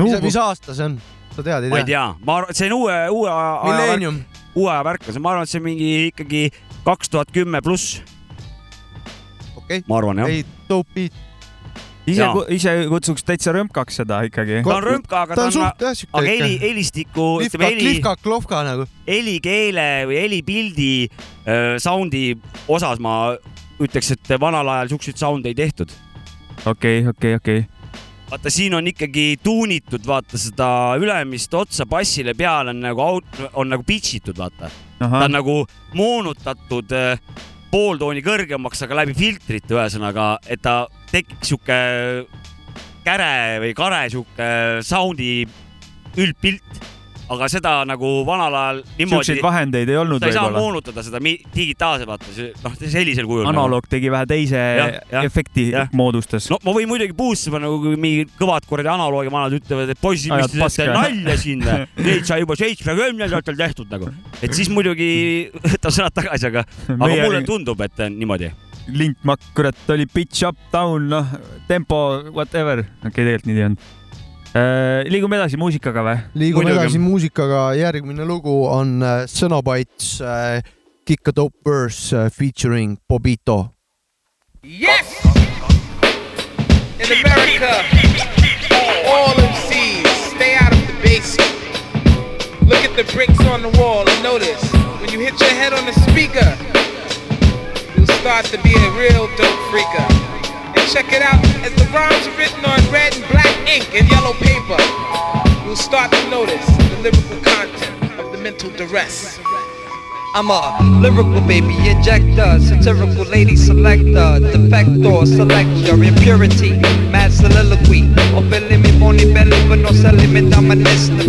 mis, mis aasta see on? sa tead, ma ei ei tea? tea, ma arvan, et see on uue, uue aja uue aja värk, ma arvan, et see on mingi ikkagi kaks tuhat kümme pluss. okei. ma arvan jah. ei, dope beat. Ise ise kutsuks täitsa römpkaks seda ikkagi. ta on rõmka, aga ta ta on on suht jah siuke aga heli, helistiku, ütleme heli, lihka, klohka nagu. helikeele või helipildi äh, sound'i osas ma ütleks, et vanal ajal siukseid sound'e ei tehtud. okei, okei, okei. vaata, siin on ikkagi tuunitud, vaata seda ülemist otsa bassile peale on nagu on nagu pitch itud, vaata. ta on nagu moonutatud äh, pooltooni kõrgemaks, aga läbi filtrite, ühesõnaga, et ta tekiks sihuke käre või kare sihuke sound'i üldpilt. aga seda nagu vanal ajal niimoodi siukseid. vahendeid ei olnud sa ei saa võib-olla. moonutada seda digitaalselt, vaata, noh, sellisel kujul. analoog tegi vähe teise Jah, jah, efekti moodustas. no ma võin muidugi puusse panna, kui mingid kõvad kuradi analoogi vanad ütlevad, et poisid, mis te teete nalja siin, neid sai juba seitsmekümnendatel tehtud nagu. et siis muidugi võtab sõnad tagasi, aga, aga mulle tundub, et on niimoodi. lintmakk, kurat, oli pitch up, down, noh, tempo, whatever. okei okay,, tegelikult nii ei olnud. liigume edasi muusikaga või? liigume edasi muusikaga, järgmine lugu on äh, Xenobites äh, Kick a Dope Verse äh, featuring Bobito. Yes! In America, all MCs stay out of the basement. Look at the bricks on the wall and notice when you hit your head on the speaker, start to be a real dope freaker. And check it out, as the rhymes are written on red and black ink and yellow paper, you'll start to notice the lyrical content of the mental duress. I'm a lyrical baby injector, satirical lady selector, defector, selector, impurity, mad soliloquy. Opele mi boni belly, but no selling me dominus, the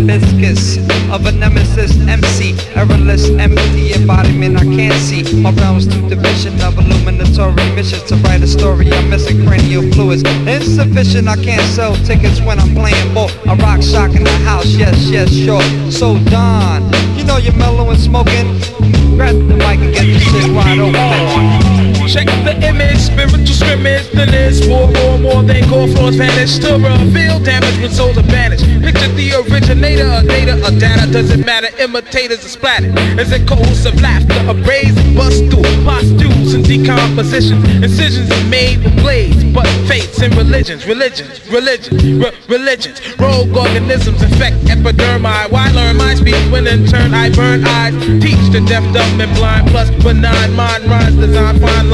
of a nemesis MC, errorless, empty embodiment I can't see. My realm's two division of illuminatory missions to write a story. I'm missing cranial fluids, insufficient. I can't sell tickets when I'm playing ball. I rock shock in the house, yes, yes, sure. So Don, you know you're mellow and smoking. Grab the mic and get this shit wide open. Check the image, spiritual scrimmage, the list for more, more than core floors vanish to reveal damage when souls are banished. Picture the originator, a data, a data, doesn't matter, imitators are splattered. As a cohesive laughter, a brazen bust through pustules and decompositions. Incisions are made with blades, but faiths and religions, religions, religions, re- religions. Rogue organisms infect epidermi. Why learn my speech when in turn I burn eyes? Teach the deaf, dumb, and blind, plus benign mind rhymes, design fine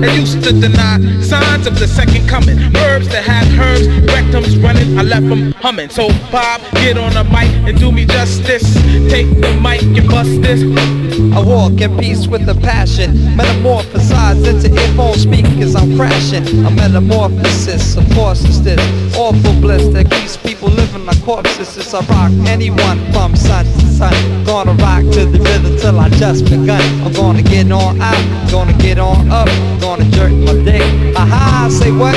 that used to deny signs of the second coming. Herbs that have herbs, rectums running, I left them humming. So Bob, get on the mic and do me justice. Take the mic and bust this. I walk in peace with a passion, metamorphosize into earphone speakers. I'm crashing. A metamorphosis, of course, is this awful bliss that keeps people living like corpses. It's I rock anyone from sun to sun. Gonna rock to the rhythm till I just begun. I'm gonna get on out, gonna get on up, gonna jerk my dick. Aha, say what?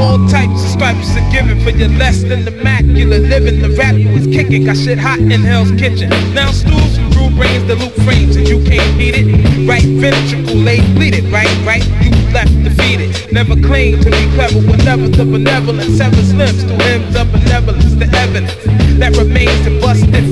All types of stripes are given for your less than immaculate living. The rap was kicking, got shit hot in Hell's Kitchen. Now stools from brew brains, the loop frames, and you can't beat it. Right ventricle laid bleeded, right, right, you left defeated. Never claimed to be clever whenever the benevolence severs limbs through hymns of benevolence. The evidence that remains to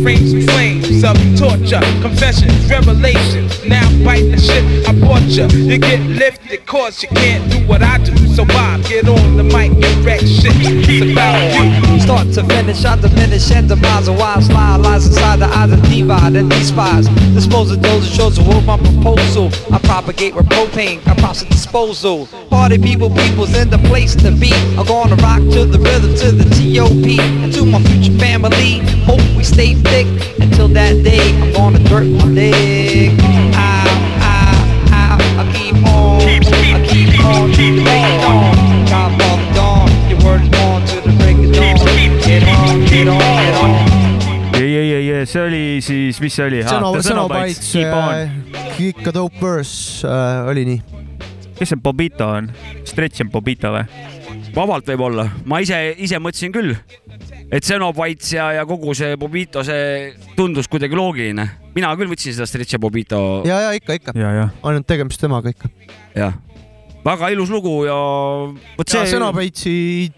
frames and flames of torture, confessions, revelations. Now bite the shit I bought you. You get lifted cause you can't do what I do. So Bob, get on the mic and wreck shit. It's about you. Start to finish, I diminish and demise a wise lie lies inside the eyes of divide and despise. Dispose of those that shows the world my proposal. I propagate with propane, I process disposal. Party People, people's in the place to be. I'm gonna rock to the rhythm, to the T.O.P. And to my future family, hope we stay thick until that day. I'm gonna dirt my dick. Ow, ow, ow, I keep on, I keep on, keep on. Godfather dawn, your word is born to the break of dawn. Get on, get on, get on. ei, ei, ei, ei, see oli siis, mis see oli? sõna, sõnapaits, Kick a dope verse äh, oli nii. Kes see Bobito on? Stretch on Bobito või? vabalt võib olla, ma ise, ise mõtlesin küll, et Xenobites ja, ja kogu see Bobito, see tundus kuidagi loogiline. mina küll võtsin seda Stretch ja Bobito. ja, ja ikka, ikka. ja, ja. ainult tegemist temaga ikka. jah, väga ilus lugu ja vot see see. Sõnapeitsi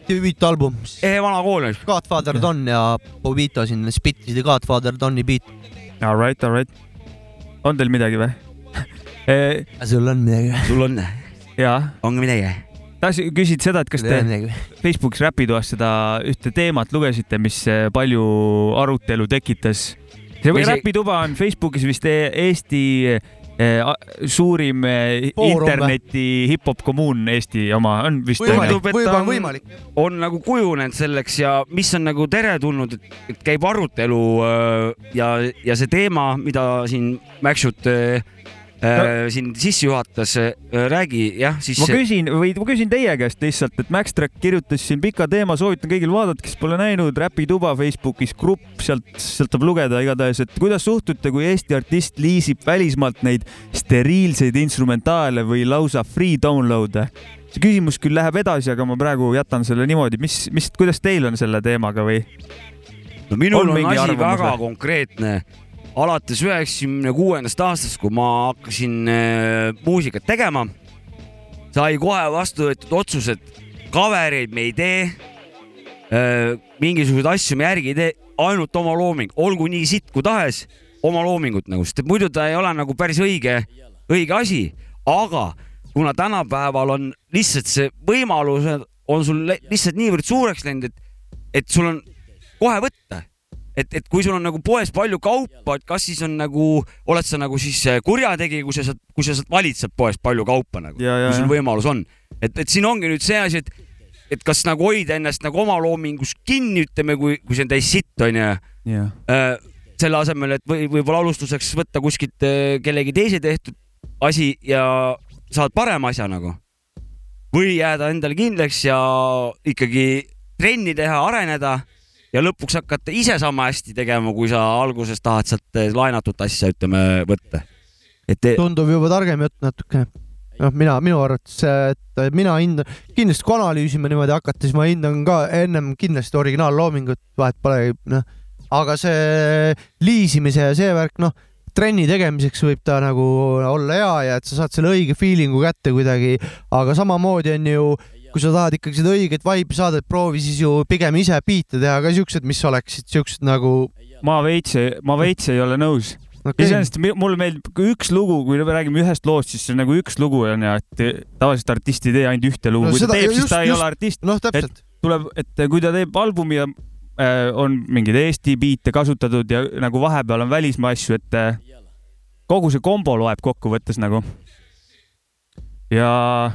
debüütalbum. ehe vana kool. Godfather Don ja Bobito siin spittisid Godfather Doni beat. All right, all right. on teil midagi või? sul on midagi? sul on? On midagi? tahtsin, küsid seda, et kas te Facebookis Räpitoas seda ühte teemat lugesite, mis eh, palju arutelu tekitas? see Või see- Räpituba on Facebookis vist e- Eesti eh, suurim eh, Foorum interneti hip-hop kommuun Eesti oma on vist. tundub, et ta on on nagu kujunenud selleks ja mis on nagu teretulnud, et käib arutelu äh, ja, ja see teema, mida siin Mäksut äh, äh, siin sisse juhatas, räägi jah, siis ma küsin või ma küsin teie käest lihtsalt, et Max Track kirjutas siin pika teema, soovitan kõigil vaadata, kes pole näinud, Räpituba Facebookis grupp, sealt, sealt saab lugeda igatahes, et kuidas suhtute, kui Eesti artist liisib välismaalt neid steriilseid instrumentaale või lausa free download'e? see küsimus küll läheb edasi, aga ma praegu jätan selle niimoodi, mis, mis, kuidas teil on selle teemaga või? no minul on, on asi väga või? konkreetne. Alates üheksakümne kuuendast aastast, kui ma hakkasin äh, muusikat tegema, sai kohe vastu võetud otsus, et cover'eid me ei tee äh,. mingisuguseid asju me järgi ei tee, ainult oma looming, olgu nii sitt kui tahes, oma loomingut nagu, sest et muidu ta ei ole nagu päris õige, õige asi, aga kuna tänapäeval on lihtsalt see võimalus on sul lihtsalt niivõrd suureks läinud, et, et sul on kohe võtta. et, et kui sul on nagu poes palju kaupa, et kas siis on nagu, oled sa nagu siis äh, kurjategija, kui sa saad, kui sa saad valid sealt poest palju kaupa nagu, kui sul võimalus on. et, et siin ongi nüüd see asi, et, et kas nagu hoida ennast nagu oma loomingus kinni, ütleme, kui, kui see on täis sitt, onju. jah, selle asemel, et või võib-olla alustuseks võtta kuskilt äh, kellegi teise tehtud asi ja saad parema asja nagu. või jääda endale kindlaks ja ikkagi trenni teha, areneda ja lõpuks hakata ise sama hästi tegema, kui sa alguses tahad sealt eh, laenatud asja, ütleme, võtta. et te, tundub juba targem jutt natukene. noh, mina, minu arvates, et mina hindan, kindlasti kui analüüsima niimoodi hakata, siis ma hindan ka ennem kindlasti originaalloomingut, vahet pole, noh. aga see liisimise ja see värk, noh, trenni tegemiseks võib ta nagu olla hea ja et sa saad selle õige feeling'u kätte kuidagi, aga samamoodi on ju kui sa tahad ikkagi seda õiget vibe'i saada, et proovi siis ju pigem ise biite teha ka siuksed, mis oleksid siuksed nagu. ma veits, ma veits ei ole nõus okay.. iseenesest mulle meeldib üks lugu, kui me räägime ühest loost, siis see on nagu üks lugu on ja et tavaliselt artist ei tee ainult ühte lugu No kui ta teeb, siis ta ei just- ole artist. noh, täpselt. tuleb, et kui ta teeb albumi ja äh, on mingeid Eesti biite kasutatud ja nagu vahepeal on välismaa asju, et äh, kogu see kombo loeb kokkuvõttes nagu. ja,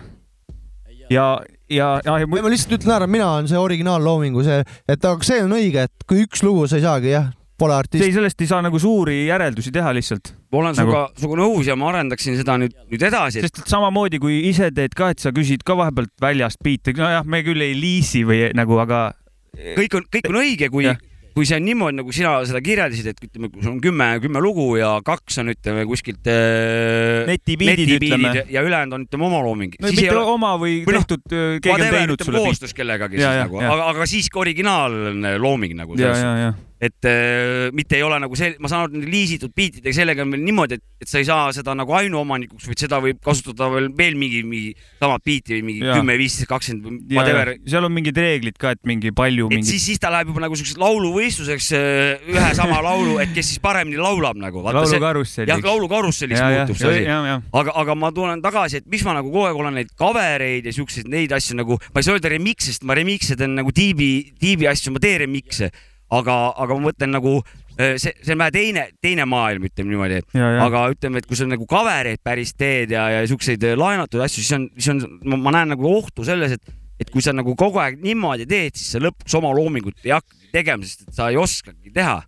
ja, ja, ja, ja ma lihtsalt ütlen ära, mina olen see originaalloomingu see, et aga see on õige, et kui üks lugu sa ei saagi jah, pole artist. ei, sellest ei saa nagu suuri järeldusi teha lihtsalt. ma olen Nagu- sinuga, sinuga nõus ja ma arendaksin seda nüüd, nüüd edasi. sest et samamoodi kui ise teed ka, et sa küsid ka vahepealt väljast biite, nojah, me küll ei liisi või nagu, aga kõik on, kõik on õige, kui, kui see on niimoodi, nagu sina seda kirjeldasid, et ütleme, kui sul on kümme, kümme lugu ja kaks on, ütleme kuskilt äh, Netibiidid, ütleme. ja ülejäänud on, ütleme oma looming. no mitte oma või tehtud, keegi on teinud sulle koostöös kellegagi Ja, siis ja, nagu, aga, aga siiski originaalne looming nagu. ja, ja, ja et äh, mitte ei ole nagu see, ma saan aru, et liisitud biitidega sellega on veel niimoodi, et, et sa ei saa seda nagu ainuomanikuks, vaid seda võib kasutada veel, veel mingi, mingi samat biiti või mingi kümme, viisteist, kakskümmend whatever. seal on mingid reeglid ka, et mingi palju et mingi siis, siis ta läheb juba nagu siukseks lauluvõistluseks äh, ühe sama laulu, et kes siis paremini laulab nagu. Laulukarusselliks. jah, laulukarusselliks Ja, muutub see asi. aga, aga ma tulen tagasi, et miks ma nagu kogu aeg olen neid cover eid ja siukseid neid asju nagu, ma ei saa öelda remix'e, sest ma remix'e teen nagu tiibi, tiibi asju, ma teen remix'e, aga, aga ma mõtlen nagu see, see on vähe teine, teine maailm, ütleme niimoodi. Aga ütleme, et kui sa nagu cover'eid päris teed ja, ja siukseid laenatud asju, siis on, siis on, ma näen nagu ohtu selles, et, et kui sa nagu kogu aeg niimoodi teed, siis sa lõpuks oma loomingut ei hakkagi tegema, sest et sa ei oskagi teha.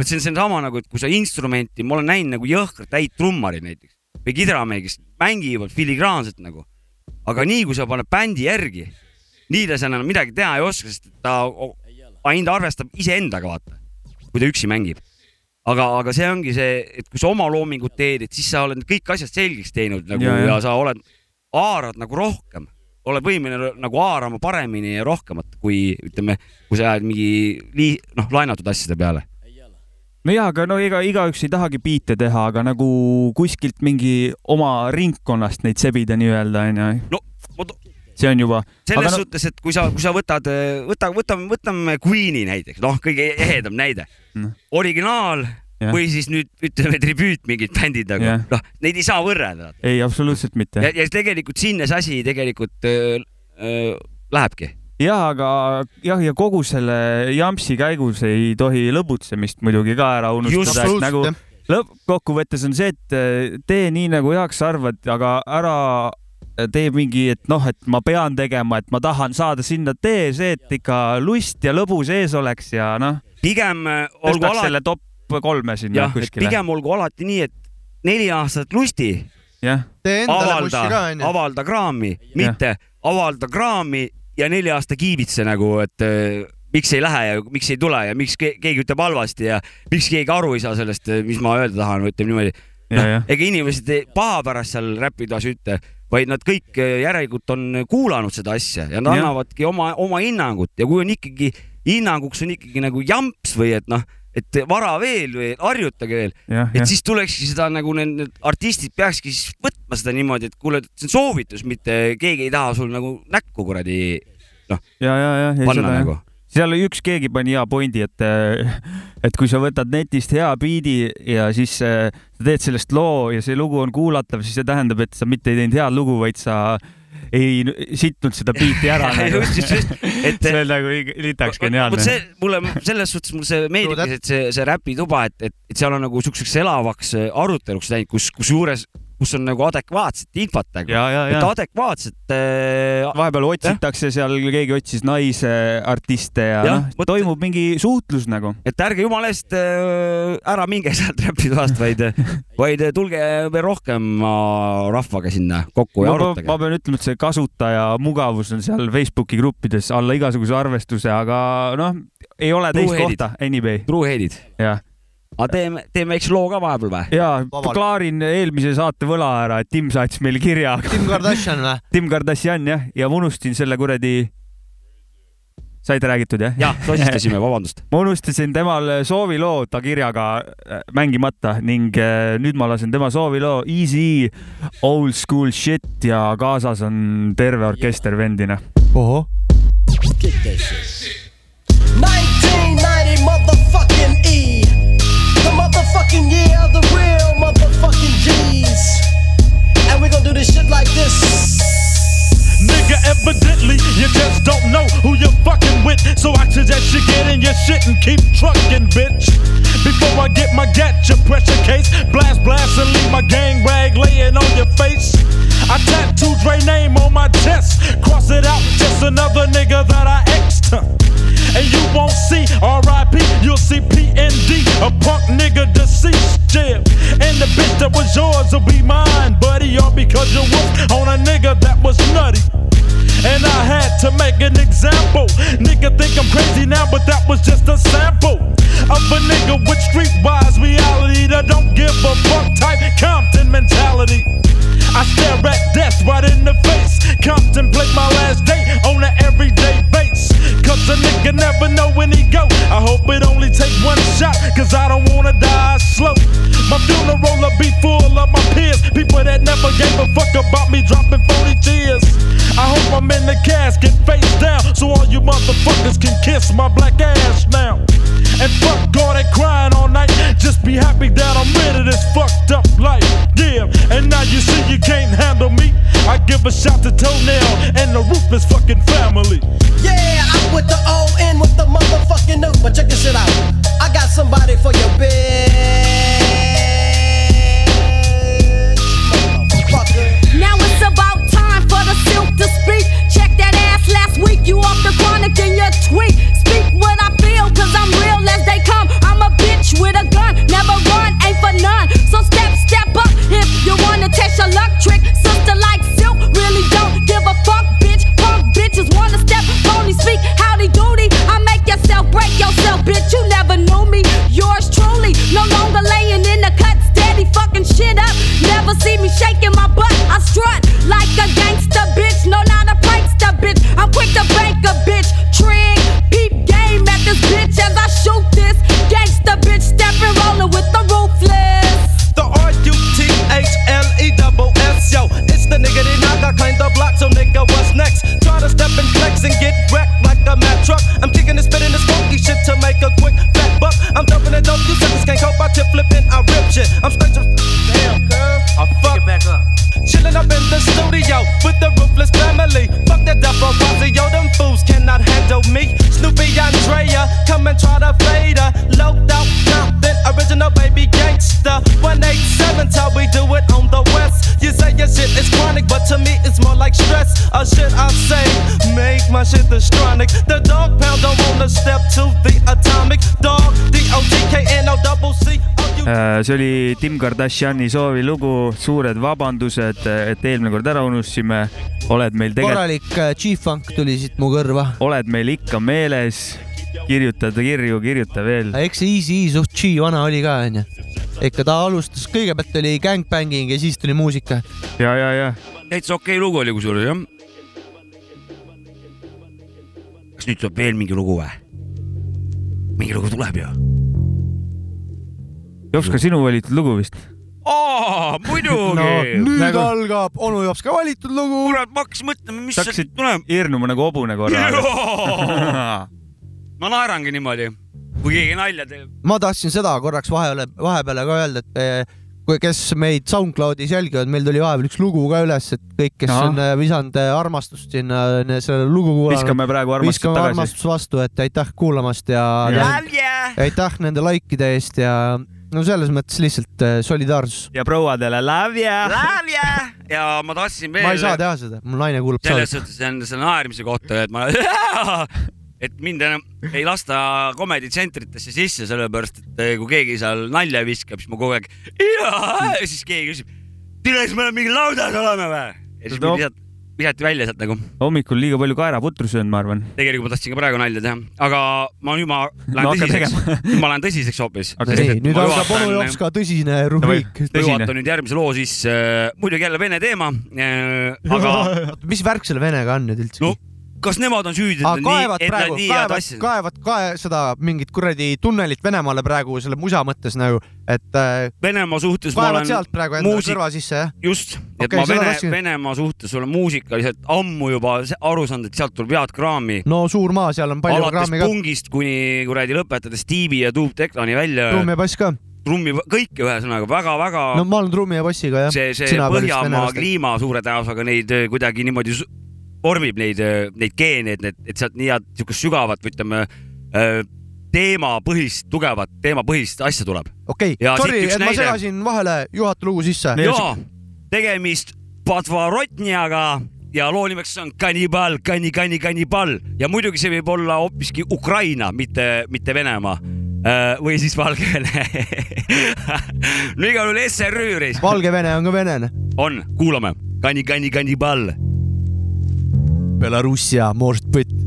Et see on, see on sama nagu, et kui sa instrumenti, ma olen näinud nagu jõhkralt häid trummarid näiteks või kidramehi, kes mängivad filigraanselt nagu. aga nii kui sa paned bändi järgi, nii ta seal enam midagi teha ei oska, sest ta ainult arvestab iseendaga, vaata, kui ta üksi mängib. aga, aga see ongi see, et kui sa oma loomingut teed, et siis sa oled kõik asjad selgeks teinud nagu Ja, ja, ja. sa oled, haarad nagu rohkem, oled võimeline nagu haarama paremini ja rohkemat, kui ütleme, kui sa jääd mingi lii-, noh, laenatud asjade peale. no jaa, aga no ega igaüks ei tahagi biite teha, aga nagu kuskilt mingi oma ringkonnast neid sebida nii-öelda onju. no ma see on juba. selles no, suhtes, et kui sa, kui sa võtad, võta, võtame, võtame Queen'i näiteks, noh, kõige ehedam näide Mm.. originaal Jah. või siis nüüd ütleme tribüüt mingid bändid nagu noh, neid ei saa võrrelda. ei, absoluutselt mitte ja, ja tegelikult sinna see asi tegelikult öö, öö, lähebki. jah, aga jah, ja kogu selle jampsi käigus ei tohi lõbutsemist muidugi ka ära unustada, et nagu lõppkokkuvõttes on see, et tee nii nagu heaks arvad, aga ära tee mingi, et noh, et ma pean tegema, et ma tahan saada sinna, tee see, et ikka lust ja lõbu sees oleks ja noh. pigem äh, olgu alati- selle top kolme sinna jah, kuskile. pigem olgu alati nii, et neli aastat lusti. avalda avalda kraami, mitte avalda kraami ja neli aasta kiibitse nagu, et äh, miks ei lähe ja miks ei tule ja miks ke- keegi ütleb halvasti ja miks keegi aru ei saa sellest, mis ma öelda tahan või ütleme niimoodi. Ja, ja. ega inimesed paha pärast seal räpitoas ei ütle, vaid nad kõik äh, järelikult on kuulanud seda asja ja nad Jah. annavadki oma, oma hinnangut ja kui on ikkagi hinnanguks on ikkagi nagu jamps või et noh, et vara veel või harjutage veel, et jah. siis tulekski seda nagu need, need artistid peakski siis võtma seda niimoodi, et kuule, see on soovitus, mitte keegi ei taha sul nagu näkku kuradi noh, ja, ja, ja, ja panna nagu jah. seal üks keegi pani hea pointi, et, et kui sa võtad netist hea biidi ja siis äh, sa teed sellest loo ja see lugu on kuulatav, siis see tähendab, et sa mitte ei teinud head lugu, vaid sa ei siitnud seda biiti ära nagu.. et see on nagu litaks geniaalne vot. see mulle selles suhtes mulle see meeldibki, et see, see räpituba, et, et, et seal on nagu siukseks elavaks aruteluks läinud, kus, kusjuures, kus on nagu adekvaatset infot nagu. et adekvaatset äh,. vahepeal otsitakse seal, keegi otsis naisartiste ja, ja noh, toimub mingi suhtlus nagu. et ärge jumala eest äh, ära minge sealt räpitoast, vaid, vaid tulge veel rohkem äh, rahvaga sinna kokku ja ma, arutage. ma pean ütlema, et see kasutaja mugavus on seal Facebooki gruppides alla igasuguse arvestuse, aga noh, ei ole teist kohta, anyway. truuheadid. jah. Aga teeme, teeme väikse loo ka vahepeal või? ja klaarin eelmise saate võla ära, et Tim saatis meile kirja. Tim Kardashian või? Tim Kardashian jah, ja ma unustasin selle kuradi. saite räägitud jah? jah, tosistasime, vabandust. ma unustasin temal sooviloo ta kirjaga äh, mängimata ning äh, nüüd ma lasen tema sooviloo Easy Old School Shit ja kaasas on terve orkester vendina. ohoh. 1990 motherfucking year of the real motherfucking G's. And we gonna do this shit like this. Nigga, evidently you just don't know who you're fucking with. So I suggest you get in your shit and keep trucking, bitch. Before I get my your pressure case, blast, blast, and leave my gang rag laying on your face. I tattooed Dre name on my chest. Cross it out, just another nigga that I exed. And you won't see R.I.P. You'll see P.N.D. A punk nigga deceased, yeah. And the bitch that was yours will be mine, buddy. All because you whooped on a nigga that was nutty. And I had to make an example. Nigga think I'm crazy now, but that was just a sample of a nigga with streetwise reality that don't give a fuck type Compton mentality. I stare at death right in the face. Contemplate my last day on an everyday base. Cause a nigga never know when he go. I hope it only take one shot, cause I don't wanna die slow. My funeral will be full of my peers. People that never gave a fuck about me dropping 40 tears. I hope I'm in the casket face down so all you motherfuckers can kiss my black ass now. And fuck all that crying all night. Just be happy that I'm rid of this fucked up life. Yeah, and now you see you can't handle me. I give a shot to Toenail and the roof is fucking family. Yeah, I'm with the O and with the motherfucking new. But check this shit out. I got somebody for your bitch. Motherfucker to speak. Check that ass last week. You off the chronic in your tweet. Speak what I feel, cause I'm real as they come. I'm a bitch with a gun. Never run, ain't for none. So step, step up if you wanna test your luck trick. Sister like silk, really don't give a fuck, bitch. Punk bitches wanna step, pony speak. See oli Tim Kardashini soovilugu, suured vabandused, et eelmine kord ära unustasime. oled meil tegelikult, korralik äh, G-funk tuli siit mu kõrva. oled meil ikka meeles, kirjutada kirju, kirjuta veel. eks see Easy E suht G vana oli ka onju. ikka ta alustas, kõigepealt oli gangbanging ja siis tuli muusika. ja, ja, ja. täitsa okei lugu oli kusjuures jah. kas nüüd tuleb veel mingi lugu või? mingi lugu tuleb ju. Jops, ka sinu valitud lugu vist? aa, muidugi no nüüd Nagu- algab onu Jops ka valitud lugu. kurat, ma hakkasin mõtlema, mis sealt hakkasid tuleb. hirmuma nagu hobune korra. ma naerangi niimoodi, kui keegi nalja teeb. ma tahtsin seda korraks vahele, vahepeale ka öelda, et eh, kes meid SoundCloudis jälgivad, meil tuli vahepeal üks lugu ka üles, et kõik, kes Ahah. on eh, visanud eh, armastust sinna eh, sellele lugu kuulanud. Viskame praegu armastust viskame tagasi. armastust vastu, et aitäh kuulamast ja, ja aitäh nende likeide eest ja no selles mõttes lihtsalt solidaarsus. ja prouadele love ya. Love ya! ja ma tahtsin veel. ma ei saa teha seda, mul naine kuulab selles suhtes see on, see on naermise kohta, et ma, et mind enam ei lasta Comedy tsentritesse sisse, sellepärast et eh, kui keegi seal nalja viskab, siis ma kogu aeg ja siis keegi küsib, tere, kas me oleme mingi laudas oleme või? ja siis No. mind visati, visati välja sealt nagu. hommikul liiga palju kaeraputru söönud, ma arvan. tegelikult ma tahtsin ka praegu nalja teha, aga ma nüüd ma lähen No tõsiseks ma lähen tõsiseks hoopis. nüüd algab onu Jops ka tõsine rubriik. ma juhatan nüüd järgmise loo sisse, muidugi jälle vene teema, aga mis värk selle venega on nüüd üldse? no kas nemad on süüdi, kaevad nii, praegu kaevad, kaevad ka seda mingit kuradi tunnelit Venemaale praegu selle musa mõttes nagu, et äh, Venemaa suhtes ma olen sealt praegu enda muusik- kõrva sisse, jah? just, et Okei, ma Vene, tahtsin- Venemaa suhtes olen muusikaliselt ammu juba aru saanud, et sealt tuleb head kraami. no suur maa, seal on palju alates kraami ka. pungist kuni kuradi lõpetades Stevie ja Tuub Teklani välja. trumm ja bass ka. trummi, kõike ühesõnaga väga-väga no ma olen trummi ja bassiga jah. see, see Põhjamaa kliima suure tõenäosusega neid äh, kuidagi niimoodi vormib neid, neid geene, et need, et sealt nii head siukest sügavat või ütleme äh, teemapõhist, tugevat teemapõhist asja tuleb. okei, Ja sorry, et ma näide. segasin vahele, juhata lugu sisse. ja tegemist Patvarotnjaga ja loo nimeks on Kannibal, kanni, kanni, kannibal ja muidugi see võib olla hoopiski Ukraina, mitte, mitte Venemaa Äh, või siis Valgevene. no igal juhul SRÜ reis. Valgevene on ka venene. on, kuulame. kanni, kanni, kannibal. Belarussia, может быть.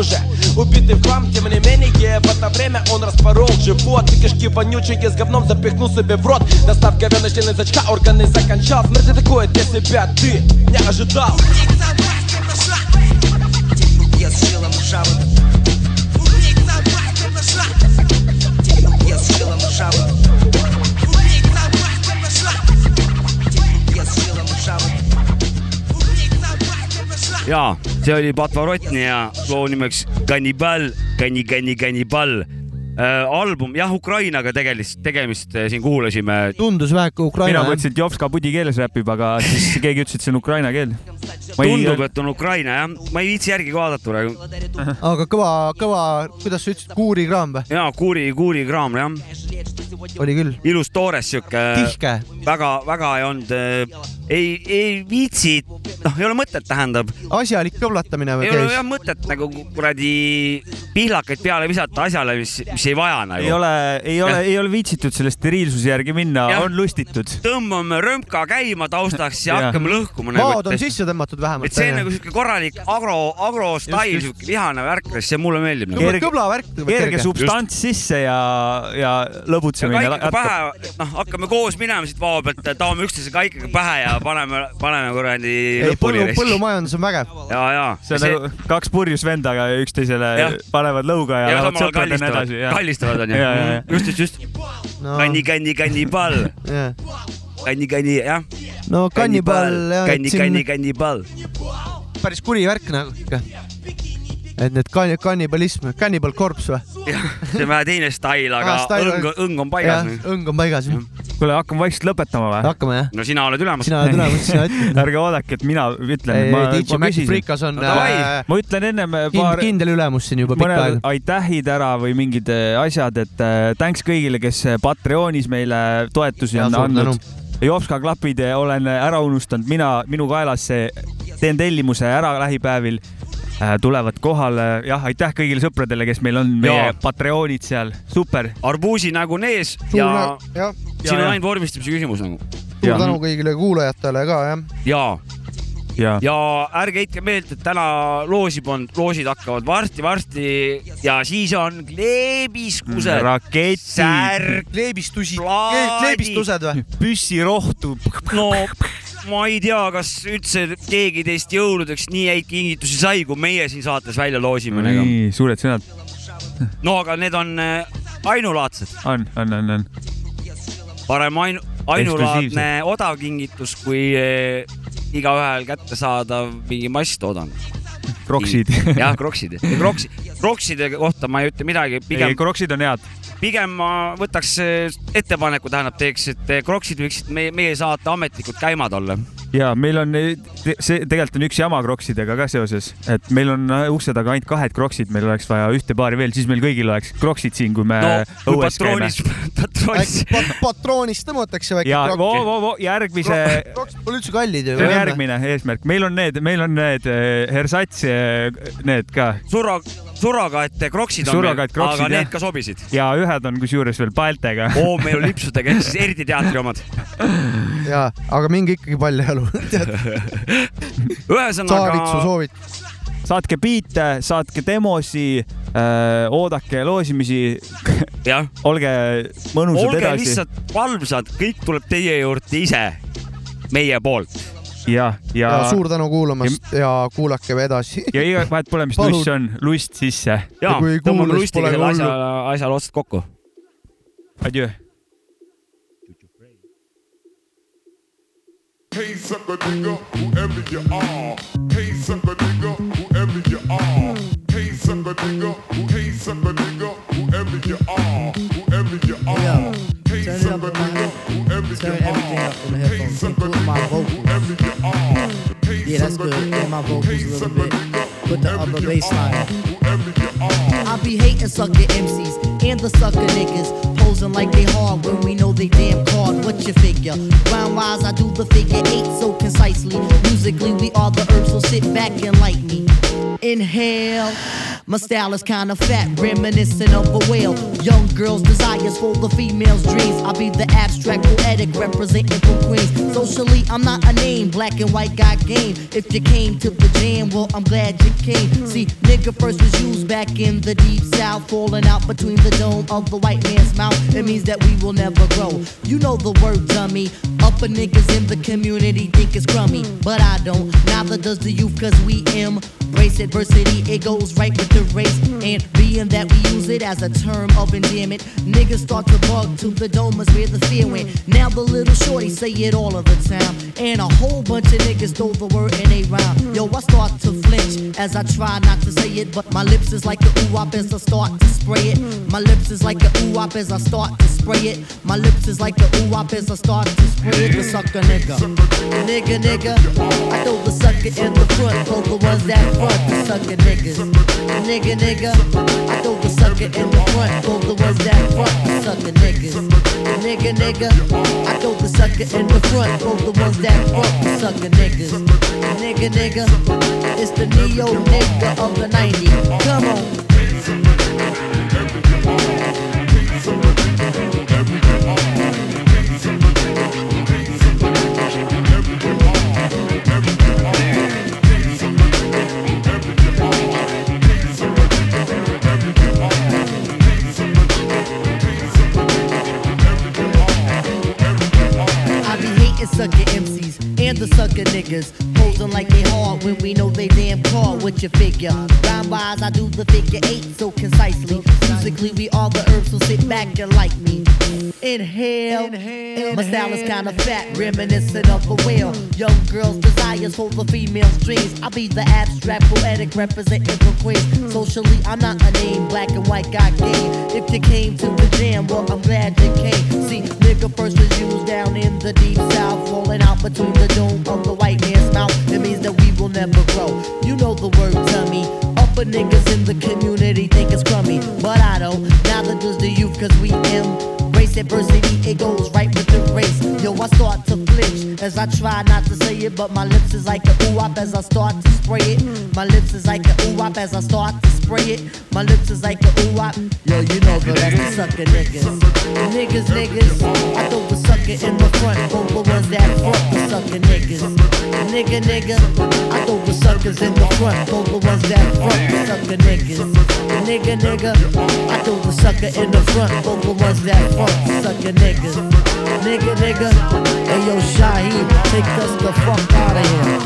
И к тому же, убитый в хлам, тем не менее В это время он распорол живот. И кишки вонючие с говном запихнул себе в рот. Достав говёный член из очка, органы закончал Смерти такое для себя ты не ожидал? Я ja see oli Patvarotni ja loo nimeks Kannibal, Kanni, Kanni, Kannibal äh,. album jah, Ukrainaga tegelist, tegemist äh, siin kuulasime. tundus väheke Ukraina mina mõtlesin, et Jopska pudi keeles räpib, aga siis keegi ütles, et see on ukraina keel. tundub, et on Ukraina jah, ma ei viitsi järgi vaadata praegu. aga kõva, kõva, kuidas sa ütlesid, kuurikraam või? ja kuuri, kuurikraam jah. Oli küll. ilus toores siuke. Tihke. väga, väga ei olnud, ei, ei viitsi, noh, ei ole mõtet, tähendab. asjalik kõblatamine või ei ole jah? mõtet nagu kuradi pihlakaid peale visata asjale, mis, mis ei vaja nagu. ei ole, ei ole, ei ole viitsitud selle steriilsuse järgi minna, on lustitud. tõmbame römka käima taustaks ja Jah. hakkame lõhkuma maad on nagu. sisse tõmmatud vähemalt. et see on nagu siuke korralik agro, agrostail, Just, siuke vihane värk, see mulle meeldib nagu.. Kerge- kõblavärk. kerge substants sisse ja, ja lõbutsemine. kaikaga pähe, noh, hakkame koos minema siit vao pealt, taome üksteise kaikaga pähe ja paneme, paneme kuradi ei, lõpuni põllu,. põllumajandus on vägev. ja, ja. see on nagu kaks purjus venda üksteisele Jah. panevad lõuga ja ja lähevad samal ajal sõpradena kallistavad edasi., kallistavad onju Ja, ja, ja.. just, just, just. No. kanni, kanni, kannibal. Jah. kanni, kanni, jah. no kannibal jah, et kanni, kanni, siin kannibal. päris kuri värk nagu ikka. Et need kann-, kannibalism, cannibal corpse või? jah, see on vähe teine stail, aga Ah, stail- õng, õng on paigas. jah, õng on paigas. kuule, hakkame vaikselt lõpetama või? hakkame jah. no sina oled ülemus. sina oled ülemus, sina ütled. ärge oodake, et mina ütlen Ei,. ma, DJ ma Maci küsisin. Freekas on, No äh, ma ütlen ennem paar kindel ülemus siin juba pikka aega. aitähid ära või mingid äh, asjad, et äh, thanks kõigile, kes äh, Patreonis meile toetusi Ja on andnud. Jopska klapid äh, olen ära unustanud, mina, minu kaelas see, teen tellimuse ära lähipäevil äh, tulevad kohale, jah, aitäh kõigile sõpradele, kes meil on, meie. Patreonid seal, super. arbuusi nägu nees ja jah, siin on ja. ainult vormistamise küsimus nagu. suur tänu kõigile kuulajatele ka jah. ja, ja, ja ärge heitke meelt, et täna loosi polnud, loosid hakkavad varsti-varsti ja siis on kleebiskused, raketid, särk, kleebistusi, Plaadid. kleebistused või? püssirohtu. no ma ei tea, kas üldse keegi teist jõuludeks nii häid kingitusi sai, kui meie siin saates välja loosime nii, suured sõnad. no aga need on äh, ainulaadsed, on, on, on, on. parem ainu-, ainulaadne odav kingitus kui äh, igaühel kättesaadav mingi masstoodang. Kroksid. jah, kroksid, kroksi, krokside kohta ma ei ütle midagi, pigem, kroksid on head. Pigem ma võtaks äh, ettepaneku, tähendab, teeks, et äh, kroksid võiksid meie, meie saate ametlikud käimad olla. ja meil on, see tegelikult on üks jama kroksidega ka seoses, et meil on äh, ukse taga ainult kahed kroksid, meil oleks vaja ühte paari veel, siis meil kõigil oleks kroksid siin, kui me no õues käime patroonis, patroonis pat- patroonist tõmmatakse väike ja voo, krokk. voo, voo, järgmise, kroksid pole üldse kallid ju. see on järgmine eesmärk, meil on need, meil on need äh, Hersats, need ka surra, surrogaate kroksid on Surrogaat kroksid, aga need jah. ka sobisid. ja ühed on kusjuures veel paeltega. oo, meil on lipsudega ehk siis eriti teatri omad. ja, aga minge ikkagi paljajalu. ühesõnaga Saavitsu, soovitus. saatke biite, saatke demosi, oodake loosimisi, jah, olge mõnusad olge edasi. lihtsalt valvsad, kõik tuleb teie juurde ise, meie poolt. ja, ja, ja suur tänu kuulamast ja kuulake edasi. ja iga, vahet pole, mis luss on, lust sisse. ja kui ei tõmbame lustiga pole selle asja, asjale otsad kokku. Adjöö. Hey, sucker nigga, whoever you are. Hey, sucker nigga, whoever you are. Hey, sucker nigga, who, hey, sucker nigga, whoever you are. Whoever you are. Hey, turn it up in my head. Turn everything are. up in the headphones, sucker my vocals. whoever you are. Hey, Yeah, that's good. And my vocals a little bit. Put the upper bass line I be hating sucker MCs and the sucker niggas. Posing like they hard when we know they damn card. What you figure? Round wise, I do the figure eight so concisely. Musically, we are the herbs, so sit back and light me. Inhale. My style is kinda fat, reminiscent of a whale. Young girls' desires for the female's dreams. I'll be the abstract poetic representing for Queens. Socially, I'm not a name, black and white got game. If you came to the jam, well, I'm glad you came. See, nigga first was used back in the deep south, falling out between the dome of the white man's mouth. It means that we will never grow. You know the word, dummy. Upper niggas in the community think it's crummy, but I don't. Neither does the youth, cause we embrace adversity. It goes right with the race. And being that we use it as a term of endearment, niggas start to bug to the dome is where the fear went. Now the little shorty say it all of the time. And a whole bunch of niggas throw the word in a rhyme. Yo, I start to flinch as I try not to say it, but my lips is like a ooh as I start to spray it. My lips is like a ooh as I start to spray it. My lips is like a ooh as I start to spray it. The sucker nigga. Nigga, nigga. I throw the sucker in the front for the ones that front the sucker niggas. Nigga, nigga. I throw the sucker in the front for the ones that front the sucker niggas. Nigga, nigga. I throw the sucker in the front for the ones that front the sucker niggas. Nigga, nigga. It's the neo nigga of the 90s. Come on. With your figure. Rhyme wise, I do the figure eight My style is kinda fat, reminiscent of a whale. Young girls' desires hold the female's dreams. I'll be the abstract poetic representing for Queens. Socially, I'm not a name, black and white got game. If you came to the jam, well, I'm glad you came. See, nigga first was used down in the deep south, falling out between the dome of the white man's mouth. It means that we will never grow. You know the word, tummy. Upper niggas in the community think it's crummy, but I don't. Neither does the youth, cause we embrace adversity. It goes right with the race. Yo, I start to flinch as I try not to say it, but my lips is like a ooh wop as I start to spray it. My lips is like a ooh wop as I start to spray it. My lips is like a ooh wop. Yo, you know the the sucker niggas. Niggas, niggas. I throw the sucker in the front for the ones that front the sucker niggas. Nigga, nigga. I throw the suckers in the front for the ones that front the sucker niggas. Nigga, nigga. I throw the sucker in the front for the ones that front the sucker niggas. Nigga, nigga. Hey yo, Shaheed, take us the fuck out of here.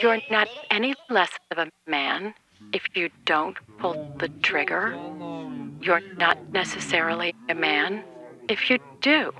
You're not any less of a man if you don't pull the trigger. You're not necessarily a man if you do.